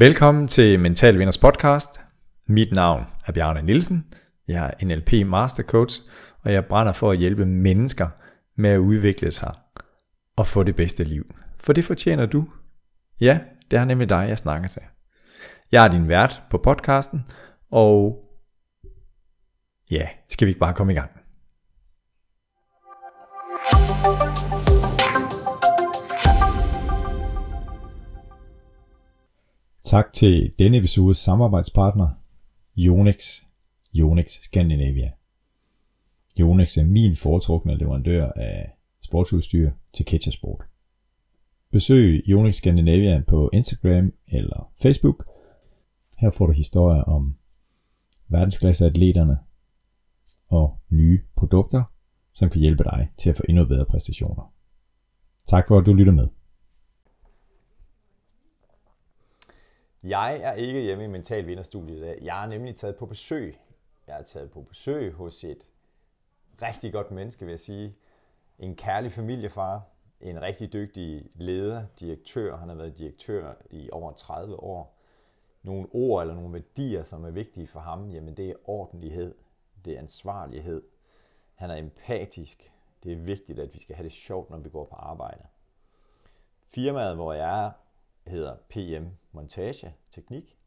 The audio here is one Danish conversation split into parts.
Velkommen til Mental Vinders podcast. Mit navn er Bjarne Nielsen. Jeg er NLP Master Coach, og jeg brænder for at hjælpe mennesker med at udvikle sig og få det bedste liv. For det fortjener du. Ja, det er nemlig dig, jeg snakker til. Jeg er din vært på podcasten, og ja, skal vi ikke bare komme i gang? Tak til denne episodes samarbejdspartner, Yonex, Yonex Scandinavia. Yonex er min foretrukne leverandør af sportsudstyr til Ketchersport. Besøg Yonex Scandinavia på Instagram eller Facebook. Her får du historier om verdensklasseatleterne og nye produkter, som kan hjælpe dig til at få endnu bedre præstationer. Tak for at du lytter med. Jeg er ikke hjemme i Mental Vinderstudiet i dag. Jeg er nemlig taget på besøg. Jeg er taget på besøg hos et rigtig godt menneske, vil jeg sige. En kærlig familiefar, en rigtig dygtig leder, direktør. Han har været direktør i over 30 år. Nogle ord eller nogle værdier, som er vigtige for ham, jamen det er ordentlighed, det er ansvarlighed. Han er empatisk. Det er vigtigt, at vi skal have det sjovt, når vi går på arbejde. Firmaet, hvor jeg er, hedder PM Montage Teknik.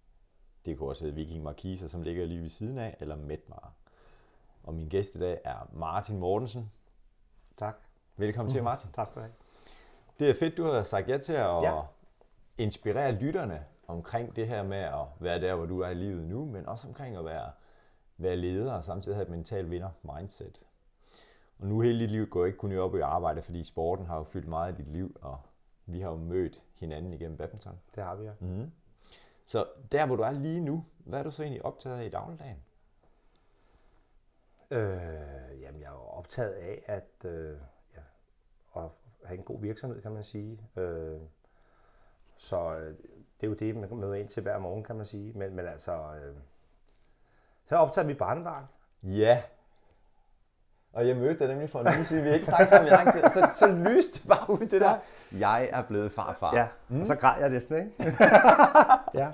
Det kunne også hedde Viking Markiser, som ligger lige ved siden af, eller Medmar. Og min gæst i dag er Martin Mortensen. Tak. Velkommen mm. til, Martin. Tak for det. Det er fedt, du har sagt ja til at Ja. inspirere lytterne omkring det her med at være der, hvor du er i livet nu, men også omkring at være, være leder og samtidig have et mentalt vinder mindset. Og nu hele dit liv går ikke kun op i arbejde, fordi sporten har jo fyldt meget i dit liv, og vi har jo mødt hinanden igennem badminton. Det har vi ja. Mm. Så der, hvor du er lige nu, hvad er du så egentlig optaget af i dagligdagen? Øh, jamen, jeg er optaget af at, øh, ja, at have en god virksomhed, kan man sige. Øh, så øh, det er jo det, man møder ind til hver morgen, kan man sige. Men, men altså, øh, så er af mit barnebarn. Ja. Og jeg mødte dig nemlig for en uge siden, vi har ikke snakket sammen i lang tid, og så, så lyste det bare ud det der. Jeg er blevet farfar. Ja, mm. og så græd jeg næsten, ikke? ja.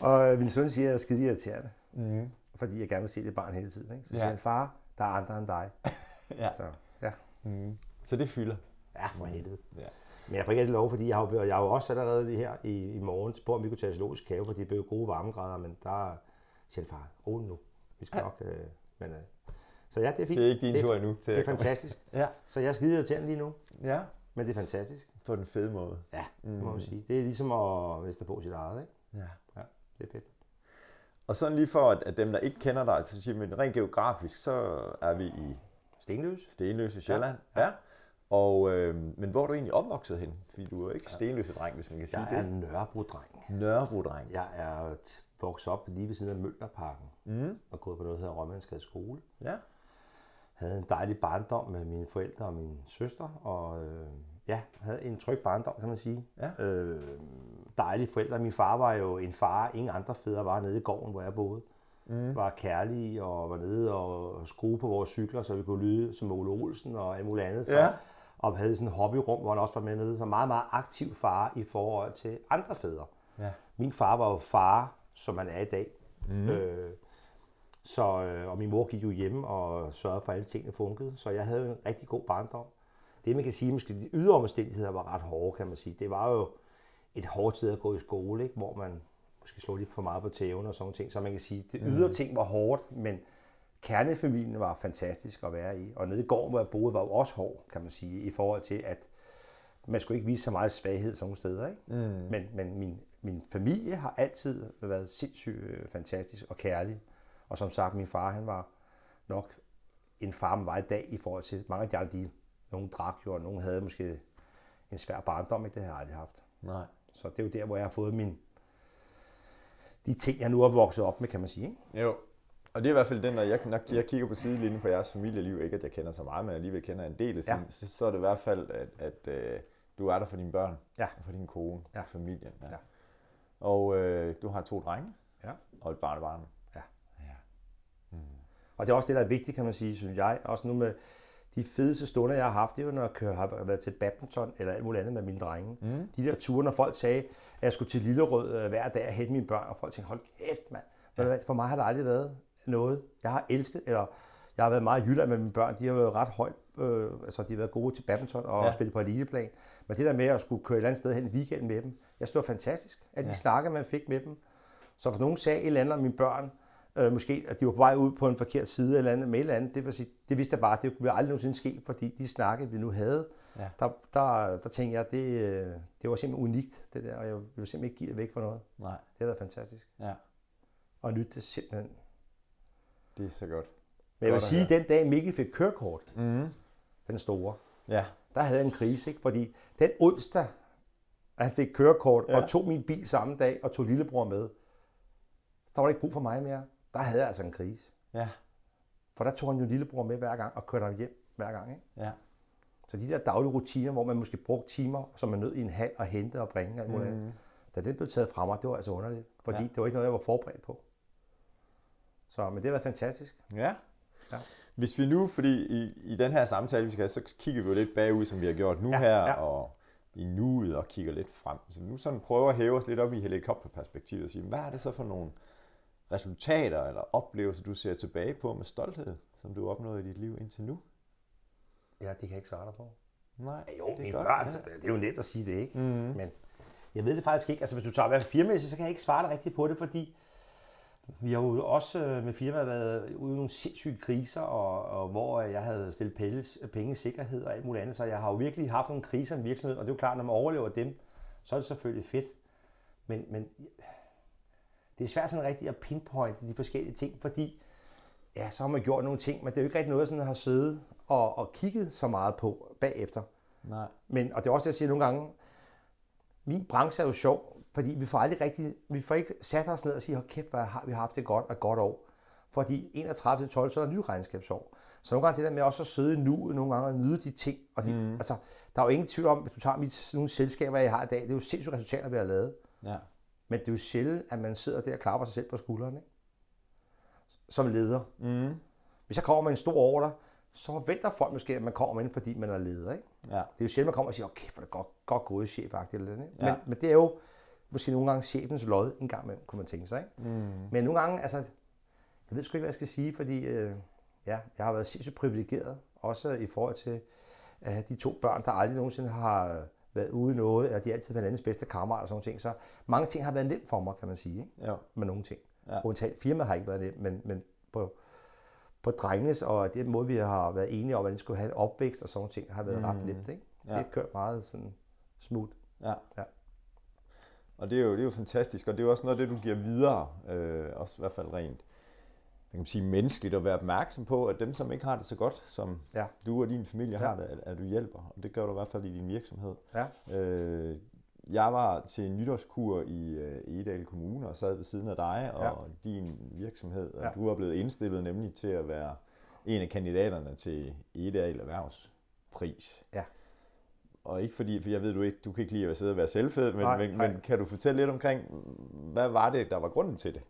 Og øh, min søn siger, at jeg er skide irriterende. Mm. Fordi jeg gerne vil se det barn hele tiden. Ikke? Så Ja. siger han, far, der er andre end dig. ja. Så, ja. Mm. Så det fylder. Ja, for helvede. Ja. Men jeg får ikke lov, fordi jeg har, jo- jeg har jo også allerede lige her i, i morgen på, om vi kunne tage zoologisk have, for det blev gode varmegrader, men der siger far, rolig nu. Vi skal nok... Øh, men, øh, så ja, det er fint. Det er ikke din det tur endnu. til Det er fantastisk. Ja. Så jeg er skide irriterende lige nu, ja. men det er fantastisk. På den fede måde. Ja, det må man sige. Det er ligesom at viste på sit eget, ikke? Ja. Ja, det er fedt. Og sådan lige for, at, dem, der ikke kender dig, så siger man rent geografisk, så er vi i Stenløs. Stenløse, Sjælland. Ja. ja. Og, øh, men hvor er du egentlig opvokset hen? Fordi du er ikke stenløse dreng, hvis man kan sige Jeg er det. en Nørrebro-dreng. Nørrebro-dreng. Jeg er vokset op lige ved siden af Møllerparken Mm. og gået på noget, der hedder Rønmandsgade skole. Ja. Havde en dejlig barndom med mine forældre og min søster, og øh, ja, havde en tryg barndom, kan man sige. Ja. Øh, dejlige forældre. Min far var jo en far, ingen andre fædre var nede i gården, hvor jeg boede. Mm. Var kærlig og var nede og skrue på vores cykler, så vi kunne lyde som Ole Olsen og alt muligt andet. Så, Ja. Og havde sådan et hobbyrum, hvor han også var med nede. Så meget, meget aktiv far i forhold til andre fædre. Ja. Min far var jo far, som han er i dag. Mm. Øh, så, øh, og min mor gik jo hjemme og sørgede for, at alle tingene funkede. Så jeg havde en rigtig god barndom. Det, man kan sige, måske de ydre omstændigheder var ret hårde, kan man sige. Det var jo et hårdt sted at gå i skole, ikke? hvor man måske slog lidt for meget på tæven og sådan ting. Så man kan sige, det ydre ting var hårdt, men kernefamilien var fantastisk at være i. Og nede i gården, hvor jeg boede, var jo også hård, kan man sige, i forhold til, at man skulle ikke vise så meget svaghed sådan nogle steder. Ikke? Mm. Men, men min, min familie har altid været sindssygt øh, fantastisk og kærlig. Og som sagt, min far, han var nok en far, man var i dag i forhold til mange af de andre, de, nogle drak jo, og nogle havde måske en svær barndom, ikke? det har jeg aldrig haft. Nej. Så det er jo der, hvor jeg har fået min, de ting, jeg nu er vokset op med, kan man sige. Ikke? Jo. Og det er i hvert fald den, når jeg, når jeg kigger på sidelinjen på jeres familieliv, ikke at jeg kender så meget, men alligevel kender en del af sin, Ja. så, så er det i hvert fald, at, at øh, du er der for dine børn, Ja. og for din kone, Ja. og familien. Ja. Ja. Og øh, du har to drenge Ja. og et barnebarn. Og det er også det, der er vigtigt, kan man sige, synes jeg. Også nu med de fedeste stunder, jeg har haft, det var, når jeg kører, har været til badminton eller alt muligt andet med mine drenge. Mm. De der ture, når folk sagde, at jeg skulle til Lillerød øh, hver dag og hente mine børn, og folk tænkte, hold kæft, mand. Ja. For mig har der aldrig været noget. Jeg har elsket, eller jeg har været meget i Jylland med mine børn. De har været ret højt, øh, altså de har været gode til badminton og ja. spillet på eliteplan. Men det der med at skulle køre et eller andet sted hen i weekenden med dem, jeg synes det var fantastisk. At de ja. snakker, man fik med dem. Så for nogen sagde et eller andet om mine børn, øh, måske at de var på vej ud på en forkert side eller andet, med eller andet, det, vil sige, det vidste jeg bare, det ville aldrig nogensinde ske, fordi de snakke, vi nu havde, ja. der, der, der tænkte jeg, det, øh, det var simpelthen unikt, det der, og jeg ville simpelthen ikke give det væk for noget. Nej. Det har været fantastisk. Ja. Og nyt det simpelthen. Det er så godt. Men jeg vil sige, at den dag Mikkel fik kørekort, mm. den store, ja. der havde jeg en krise, ikke? fordi den onsdag, at han fik kørekort ja. og tog min bil samme dag og tog lillebror med, der var der ikke brug for mig mere. Der havde jeg altså en krise. Ja. For der tog han jo lillebror med hver gang og kørte ham hjem hver gang. Ikke? Ja. Så de der daglige rutiner, hvor man måske brugte timer, som man nød i en halv og hente og bringe, alt muligt, mm. da den blev taget fra mig, det var altså underligt. Fordi ja. det var ikke noget, jeg var forberedt på. Så, men det har været fantastisk. Ja. ja. Hvis vi nu, fordi i, i den her samtale, vi skal have, så kigger vi jo lidt bagud, som vi har gjort nu ja, her, ja. og i nuet og kigger lidt frem. Så nu sådan prøver at hæve os lidt op i helikopterperspektivet og sige, hvad er det så for nogle resultater eller oplevelser, du ser tilbage på med stolthed, som du har opnået i dit liv indtil nu? Ja, det kan jeg ikke svare dig på. Nej, jo, det er godt. Børn, ja. det er jo nemt at sige det, ikke? Mm-hmm. Men jeg ved det faktisk ikke. Altså, hvis du tager hvert firmæssigt, så kan jeg ikke svare dig rigtigt på det, fordi vi har jo også øh, med firmaet været ude i nogle sindssyge kriser, og, og hvor jeg havde stillet penge, penge i sikkerhed og alt muligt andet. Så jeg har jo virkelig haft nogle kriser i en virksomhed, og det er jo klart, når man overlever dem, så er det selvfølgelig fedt. Men, men det er svært sådan rigtigt at pinpointe de forskellige ting, fordi ja, så har man gjort nogle ting, men det er jo ikke rigtig noget, sådan, jeg har siddet og, og kigget så meget på bagefter. Nej. Men, og det er også det, jeg siger nogle gange, min branche er jo sjov, fordi vi får aldrig rigtig, vi får ikke sat os ned og sige, hold kæft, hvad har vi haft det godt og godt år. Fordi 31 til 12, så er der ny regnskabsår. Så nogle gange det der med også at sidde nu, nogle gange at nyde de ting. Og de, mm. altså, der er jo ingen tvivl om, hvis du tager mit, nogle selskaber, jeg har i dag, det er jo sindssygt resultater, vi har lavet. Ja. Men det er jo sjældent, at man sidder der og klapper sig selv på skulderen, ikke? som leder. Mm. Hvis jeg kommer med en stor ordre, så venter folk måske, at man kommer ind, fordi man er leder. Ikke? Ja. Det er jo sjældent, man kommer og siger, okay, for det er godt, godt gået chef eller ikke? Ja. Men, men, det er jo måske nogle gange chefens lod, en gang med, kunne man tænke sig. Ikke? Mm. Men nogle gange, altså, jeg ved sgu ikke, hvad jeg skal sige, fordi øh, ja, jeg har været sindssygt privilegeret, også i forhold til at have de to børn, der aldrig nogensinde har været ude i noget, og de har altid været andens bedste kammerater og sådan ting. Så mange ting har været nemt for mig, kan man sige, ikke? Ja. med nogle ting. Ja. Undtagen, firma har ikke været nemt, men, men på, på drenges og den måde, vi har været enige om, at de skulle have en opvækst og sådan ting, har været mm. ret nemt. Ikke? Det har kørt meget sådan smooth. Ja. ja. Og det er, jo, det er jo fantastisk, og det er jo også noget af det, du giver videre, øh, også i hvert fald rent kan man sige, menneskeligt at være opmærksom på, at dem, som ikke har det så godt, som ja. du og din familie ja. har det, at, at du hjælper. Og det gør du i hvert fald i din virksomhed. Ja. Øh, jeg var til en nytårskur i øh, Edal Kommune og sad ved siden af dig og ja. din virksomhed. Og ja. du er blevet indstillet nemlig til at være en af kandidaterne til Edal Erhvervspris. Ja. Og ikke fordi, for jeg ved du ikke, du kan ikke lide at sidde og være selvfed, men, nej, men, nej. men kan du fortælle lidt omkring, hvad var det, der var grunden til det?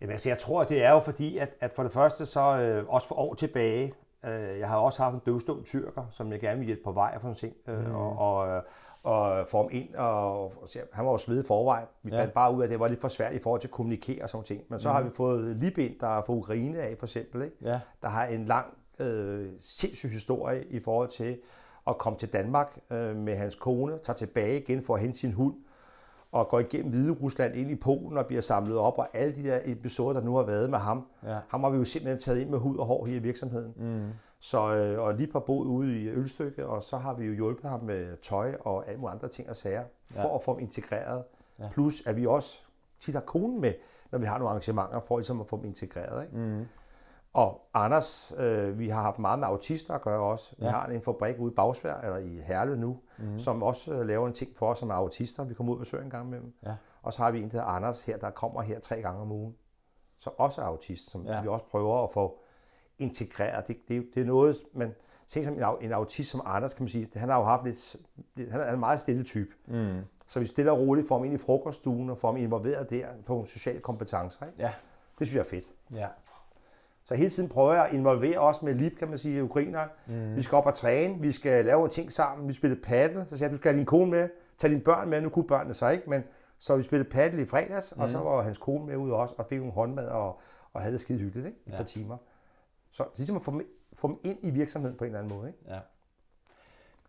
Jamen, altså, jeg tror, det er jo fordi, at, at for det første, så øh, også for år tilbage, øh, jeg har også haft en døvstum tyrker, som jeg gerne vil hjælpe på vej og sådan ting, øh, mm. og, og, og få ham ind, og, og han var jo smidt i forvejen. Vi ja. fandt bare ud af, at det var lidt for svært i forhold til at kommunikere og sådan ting. Men så mm. har vi fået Libind, der er fra Ukraine af, for eksempel, ikke? Ja. der har en lang, øh, sindssyg historie i forhold til at komme til Danmark øh, med hans kone, tager tilbage igen for at hente sin hund, og går igennem Hvide Rusland ind i Polen og bliver samlet op, og alle de der episoder, der nu har været med ham, ja. ham har vi jo simpelthen taget ind med hud og hår her i virksomheden. Mm. Så, øh, og lige på boet ude i Ølstykke, og så har vi jo hjulpet ham med tøj og alle mulige andre ting og sager, for ja. at få dem integreret. Ja. Plus at vi også tit har konen med, når vi har nogle arrangementer, for ligesom at få dem integreret. Ikke? Mm. Og Anders, øh, vi har haft meget med autister at gøre også. Vi Ja. har en fabrik ude i Bagsvær, eller i Herlev nu, Mhm. som også øh, laver en ting for os, som er autister. Vi kommer ud og besøger en gang med dem. Ja. Og så har vi en, der hedder Anders her, der kommer her tre gange om ugen, som også er autist, som Ja. vi også prøver at få integreret. Det, det, det er noget, man tænker som en, en autist som Anders, kan man sige, han har jo haft lidt, han er en meget stille type. Mm. Så vi stille og roligt får ham ind i frokoststuen og får ham involveret der på sociale kompetencer. Ikke? Ja. Det synes jeg er fedt. Ja. Så hele tiden prøver jeg at involvere os med Lip, kan man sige, ukraineren. Mm. Vi skal op og træne, vi skal lave en ting sammen, vi spiller paddle. Så siger jeg, du skal have din kone med, tag dine børn med, nu kunne børnene så ikke, men så vi spillede paddle i fredags, mm. og så var hans kone med ud også, og fik nogle håndmad og, og havde det skide hyggeligt ikke? et ja. par timer. Så det er ligesom at få dem, få dem ind i virksomheden på en eller anden måde. Ikke? Ja.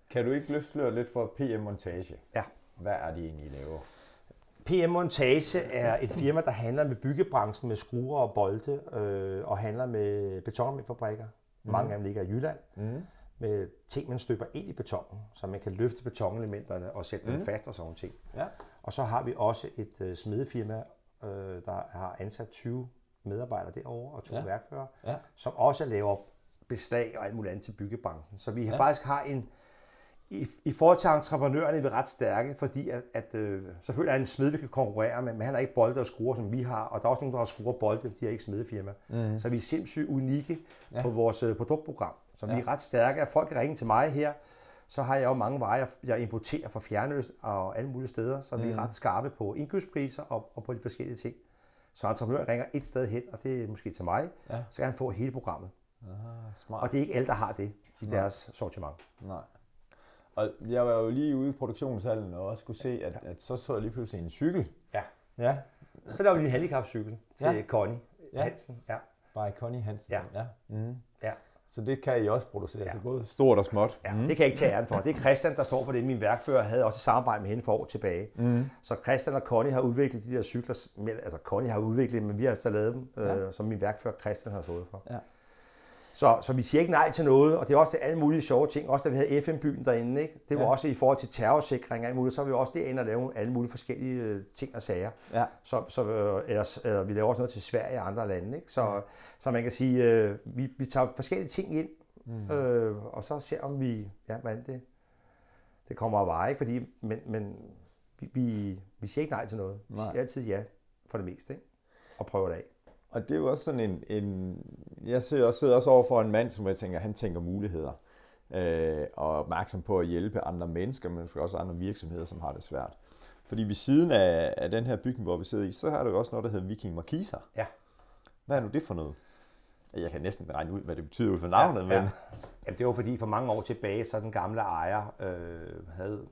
Kan du ikke løfte lidt for PM Montage? Ja. Hvad er det egentlig, I laver? PM Montage er et firma, der handler med byggebranchen med skruer og bolde, øh, og handler med betonfabrikker. Mm. Mange af dem ligger i Jylland. Mm. Med ting, man støber ind i betonen, så man kan løfte betonelementerne og sætte mm. dem fast og sådan ting. Ja. Og så har vi også et øh, smedefirma, øh, der har ansat 20 medarbejdere derovre og to ja. værkfører, ja. som også laver beslag og alt muligt andet til byggebranchen. Så vi har ja. faktisk har en, i, i forhold til entreprenørerne er vi ret stærke, fordi at, at øh, selvfølgelig er en smed, vi kan konkurrere med, men han har ikke bolde og skruer, som vi har, og der er også nogen, der har skruer og bolde, de har ikke smedefirma. Mm. Så vi er sindssygt unikke ja. på vores øh, produktprogram. Så ja. vi er ret stærke, at folk kan ringe til mig her, så har jeg jo mange varer, jeg importerer fra Fjernøst og alle mulige steder, så mm. vi er mm. ret skarpe på indkøbspriser og, og på de forskellige ting. Så entreprenør ringer et sted hen, og det er måske til mig, ja. så kan han få hele programmet. Aha, smart. Og det er ikke alle, der har det i Nej. deres sortiment. Nej. Og jeg var jo lige ude i produktionshallen og også kunne se, at, at så så jeg lige pludselig en cykel. Ja. ja. Så der var lige en handicapcykel til ja. Connie ja. Hansen. Ja. By Connie Hansen. Ja. ja. Mm. ja. Så det kan I også producere, ja. så både stort og småt. Ja, mm. det kan jeg ikke tage æren for. Det er Christian, der står for det. Min værkfører havde også et samarbejde med hende for år tilbage. Mm. Så Christian og Connie har udviklet de der cykler. Altså Connie har udviklet men vi har så lavet dem, ja. øh, som min værkfører Christian har stået for. Ja. Så, så vi siger ikke nej til noget, og det er også alle mulige sjove ting. Også da vi havde FN-byen derinde, ikke? det var ja. også i forhold til terrorsikring og alt muligt, så var vi også derinde og lave alle mulige forskellige øh, ting og sager. Ja. Så, så øh, ellers, eller, vi laver også noget til Sverige og andre lande. Ikke? Så, ja. så man kan sige, øh, vi, vi tager forskellige ting ind, mm. øh, og så ser om vi, ja, hvordan det, det kommer at vare. Ikke? Fordi, men, men vi, vi, vi siger ikke nej til noget. Vi siger altid ja for det meste, ikke? og prøver det af. Og det er jo også sådan en, en jeg sidder også, sidder også over for en mand, som jeg tænker, han tænker muligheder. Øh, og er opmærksom på at hjælpe andre mennesker, men også andre virksomheder, som har det svært. Fordi ved siden af, af den her bygning, hvor vi sidder i, så har du jo også noget, der hedder Viking Markiser. Ja. Hvad er nu det for noget? Jeg kan næsten regne ud, hvad det betyder ud for navnet, ja, ja. men... Jamen, det var fordi for mange år tilbage, så den gamle ejer øh, havde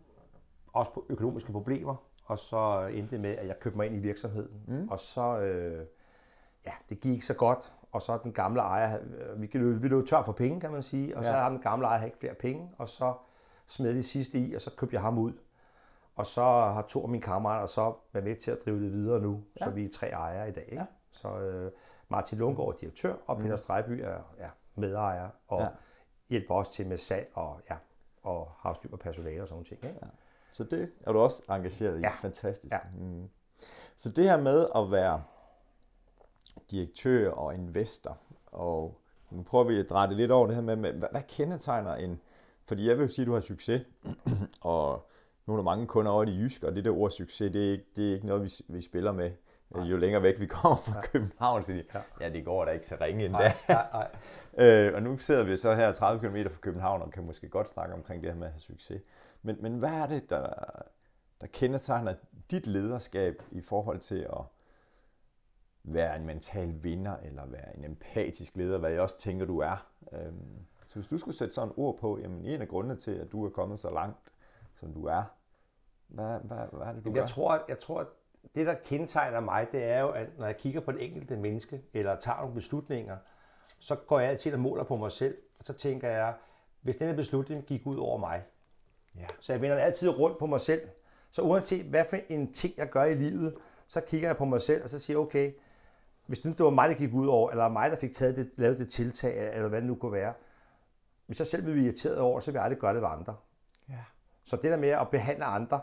også økonomiske problemer, og så endte med, at jeg købte mig ind i virksomheden. Mm. Og så, øh, ja, det gik så godt, og så den gamle ejer, vi, vi løb tør for penge, kan man sige, og ja. så har den gamle ejer ikke flere penge, og så smed de sidste i, og så købte jeg ham ud. Og så har to af mine kammerater så været med til at drive det videre nu, ja. så vi er tre ejere i dag. Ikke? Ja. Så øh, Martin Lundgaard er direktør, og mm. Peter Strejby er ja, medejer, og ja. hjælper også til med salg og, ja, og har styr på personale og sådan noget. Ikke? Ja. Så det er du også engageret i. Ja. Fantastisk. Ja. Mm. Så det her med at være direktør og investor. Og nu prøver vi at dreje det lidt over det her med, med hvad, hvad kendetegner en... Fordi jeg vil sige, at du har succes, og nu er der mange kunder over i Jysk, og det der ord succes, det er ikke, det er ikke noget, vi, vi spiller med. Nej. Jo længere væk vi kommer fra ja. København, så de, ja. ja, det går da ikke så ringe endda. Nej, nej, nej. øh, og nu sidder vi så her 30 km fra København, og kan måske godt snakke omkring det her med at have succes. Men, men hvad er det, der, der kendetegner dit lederskab i forhold til at være en mental vinder, eller være en empatisk leder, hvad jeg også tænker, du er. Øhm, så hvis du skulle sætte sådan et ord på, jamen en af grundene til, at du er kommet så langt, som du er, hvad, hvad, hvad er det, du jeg gør? Tror, jeg tror, at det, der kendetegner mig, det er jo, at når jeg kigger på det enkelte menneske, eller tager nogle beslutninger, så går jeg altid og måler på mig selv, og så tænker jeg, hvis denne beslutning gik ud over mig, ja. så jeg vender altid rundt på mig selv. Så uanset hvad for en ting, jeg gør i livet, så kigger jeg på mig selv, og så siger okay, hvis det var mig, der gik ud over, eller mig, der fik taget det, lavet det tiltag, eller hvad det nu kunne være, hvis jeg selv ville blive irriteret over, så ville jeg aldrig gøre det ved andre. Ja. Så det der med at behandle andre,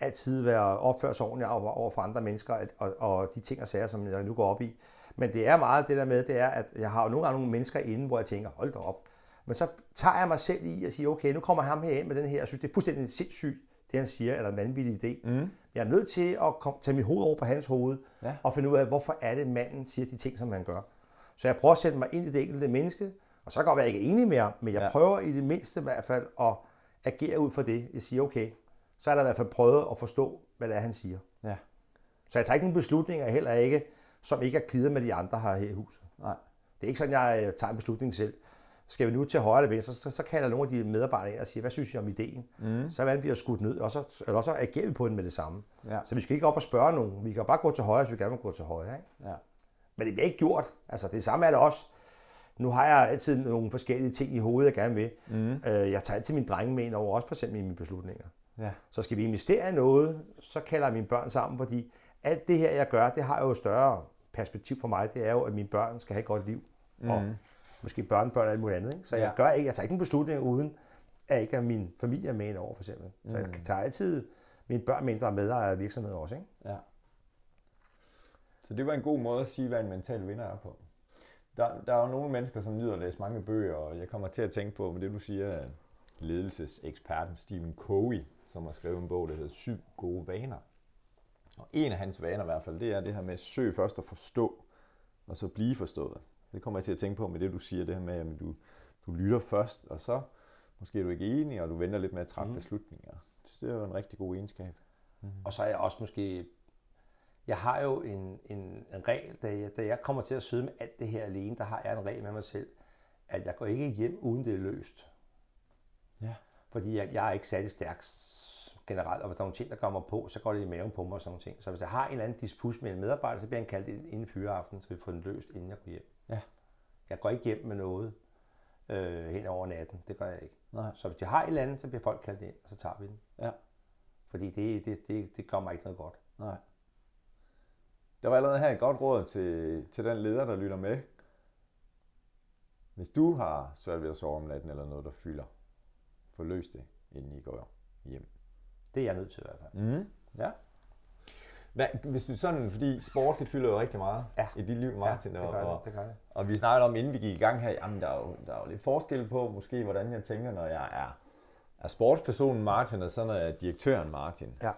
altid være opføre sig ordentligt over, for andre mennesker, og, og de ting og sager, som jeg nu går op i. Men det er meget det der med, det er, at jeg har jo nogle gange nogle mennesker inde, hvor jeg tænker, hold da op. Men så tager jeg mig selv i at sige, okay, nu kommer ham her ind med den her, jeg synes, det er fuldstændig sindssygt, det han siger, eller en vanvittig idé. Mm. Jeg er nødt til at komme, tage mit hoved over på hans hoved, ja. og finde ud af, hvorfor er det, manden siger de ting, som han gør. Så jeg prøver at sætte mig ind i det enkelte menneske, og så kan jeg godt være, at jeg ikke er enig med ham, men jeg ja. prøver i det mindste i hvert fald at agere ud fra det. Jeg siger, okay, så er der i hvert fald prøvet at forstå, hvad det er, han siger. Ja. Så jeg tager ikke nogen beslutninger heller ikke, som ikke er klidet med de andre her, her i huset. Nej. Det er ikke sådan, jeg tager en beslutning selv. Skal vi nu til højre eller venstre, så, så kalder nogle af de medarbejdere ind og siger, hvad synes I om ideen? Mm. Så hvordan bliver skudt ned, og så, eller så agerer vi på den med det samme. Ja. Så vi skal ikke op og spørge nogen. Vi kan bare gå til højre, hvis vi gerne vil gå til højre. Ikke? Ja. Men det bliver ikke gjort. Altså, det samme er det også. Nu har jeg altid nogle forskellige ting i hovedet, jeg gerne vil. Mm. Øh, jeg tager altid mine drenge med ind over, også for eksempel i mine beslutninger. Ja. Så skal vi investere i noget, så kalder jeg mine børn sammen, fordi alt det her, jeg gør, det har jo et større perspektiv for mig. Det er jo, at mine børn skal have et godt liv. Mm. Og måske børnebørn og alt muligt andet. Ikke? Så jeg, Ja. gør ikke, jeg tager ikke en beslutning uden, at ikke har min familie er med ind over, for eksempel. Så jeg tager altid mine børn mindre medejere af virksomheder også. Ikke? Ja. Så det var en god måde at sige, hvad en mental vinder er på. Der, der er jo nogle mennesker, som nyder at læse mange bøger, og jeg kommer til at tænke på, med det du siger, ledelseseksperten Stephen Covey, som har skrevet en bog, der hedder Syv gode vaner. Og en af hans vaner i hvert fald, det er det her med at søge først at forstå, og så blive forstået. Det kommer jeg til at tænke på med det, du siger, det her med, at du, du lytter først, og så måske er du ikke enig, og du venter lidt med at træffe mm. beslutninger. Så det er jo en rigtig god egenskab. Og så er jeg også måske... Jeg har jo en, en, en regel, da jeg, da jeg kommer til at sidde med alt det her alene, der har jeg en regel med mig selv, at jeg går ikke hjem, uden det er løst. Ja. Fordi jeg, jeg er ikke særlig stærk generelt, og hvis der er nogle ting, der kommer på, så går det i maven på mig og sådan nogle ting. Så hvis jeg har en eller anden disput med en medarbejder, så bliver han kaldt ind inden fyreaften, så vi får den løst, inden jeg går hjem. Ja. Jeg går ikke hjem med noget øh, hen over natten. Det gør jeg ikke. Nej. Så hvis jeg har et eller andet, så bliver folk kaldt ind, og så tager vi den. Ja. Fordi det, det, det, det gør mig ikke noget godt. Nej. Der var allerede her et godt råd til, til den leder, der lytter med. Hvis du har svært ved at sove om natten eller noget, der fylder, få løst det, inden I går hjem. Det er jeg nødt til i hvert fald. Mm. Ja. Hvad, hvis du sådan, fordi sport, det fylder jo rigtig meget Ja. i dit liv, Martin. ja, det og, gør det, og, det gør det. og vi snakkede om, inden vi gik i gang her, jamen der er jo, der er jo lidt forskel på, måske hvordan jeg tænker, når jeg er, er sportspersonen Martin, og så når jeg er direktøren Martin. Ja.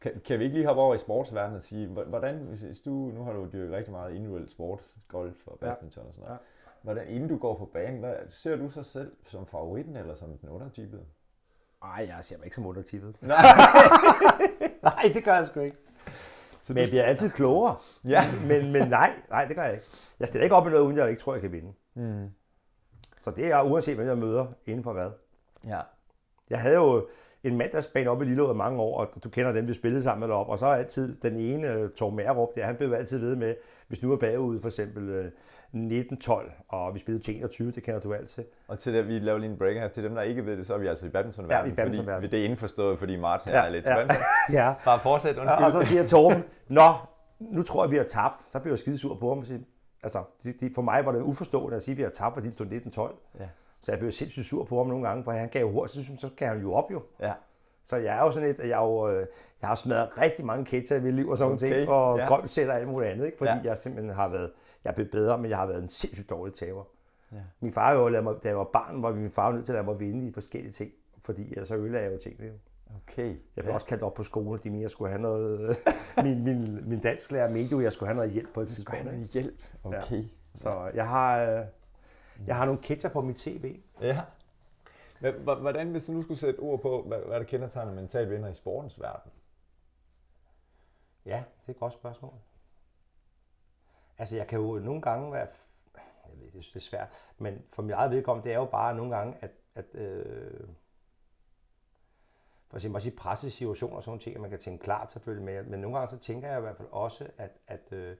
Kan, kan vi ikke lige hoppe over i sportsverdenen og sige, hvor- hvordan, hvis du, nu har du dyrket rigtig meget individuel sport, golf og badminton og sådan noget. Ja. Hvordan, inden du går på banen, hvad, ser du sig selv som favoritten eller som den undertypede? Ej, jeg ser mig ikke som undertippet. Nej. Nej, det gør jeg sgu ikke. Men jeg bliver altid klogere. Ja. Men, men nej, nej, det gør jeg ikke. Jeg stiller ikke op i noget, uden jeg ikke tror, jeg kan vinde. Mm. Så det er uanset, hvem jeg møder inden for hvad. Ja. Jeg havde jo en mandagsbane oppe i Lilleåret mange år, og du kender dem, vi spillede sammen deroppe. Og så er altid den ene, øh, Torben Mærup, der, han blev altid ved med, hvis du var bagud for eksempel øh, 1912, og vi spillede til 21, det kender du altid. Og til det, vi laver lige en breaker her. Til dem, der ikke ved det, så er vi altså i badminton Ja, i badmintonverdenen. Fordi, det er indforstået, fordi Martin Ja, er lidt ja. badminton. ja. Bare fortsæt, undskyld. Og så siger Torben, Nå, nu tror jeg, vi har tabt. Så bliver jeg skide sur på ham. og siger, Altså, de, de, for mig var det uforstående at sige, at vi har tabt, fordi det stod 1912. Ja. Så jeg blev sindssygt sur på ham nogle gange, for han gav hurtigt, så, så gav han jo op jo. Ja. Så jeg er jo sådan et, at jeg, er jo, øh, jeg har smadret rigtig mange ketcher i mit liv og sådan okay, ting, og ja. ja. golfsætter og alt muligt andet, ikke? fordi Ja. ja. jeg simpelthen har været, jeg er blevet bedre, men jeg har været en sindssygt dårlig taber. Ja. Min far jo ladet mig, da jeg var barn, var min far nødt til at lade mig vinde i forskellige ting, fordi ellers så ødelagde jeg jo tingene. Jo. Okay. Jeg blev ja. ja. også kaldt op på skole, de mente, jeg skulle have noget... min, min, min dansklærer mente jo, jeg skulle have noget hjælp på et tidspunkt. have Ikke? noget hjælp. Okay. Så jeg har, øh, jeg har nogle ketcher på mit tv. Ja. Hvordan, hvis du nu skulle sætte ord på, hvad, hvad der kendetegner mental vinder i sportens verden? Ja, det er et godt spørgsmål. Altså, jeg kan jo nogle gange være... Jeg ved, det er svært, men for mit eget vedkommende, det er jo bare nogle gange, at... at øh, for eksempel også i pressesituationer og sådan nogle ting, at man kan tænke klart selvfølgelig, men, men nogle gange så tænker jeg i hvert fald også, at, at øh,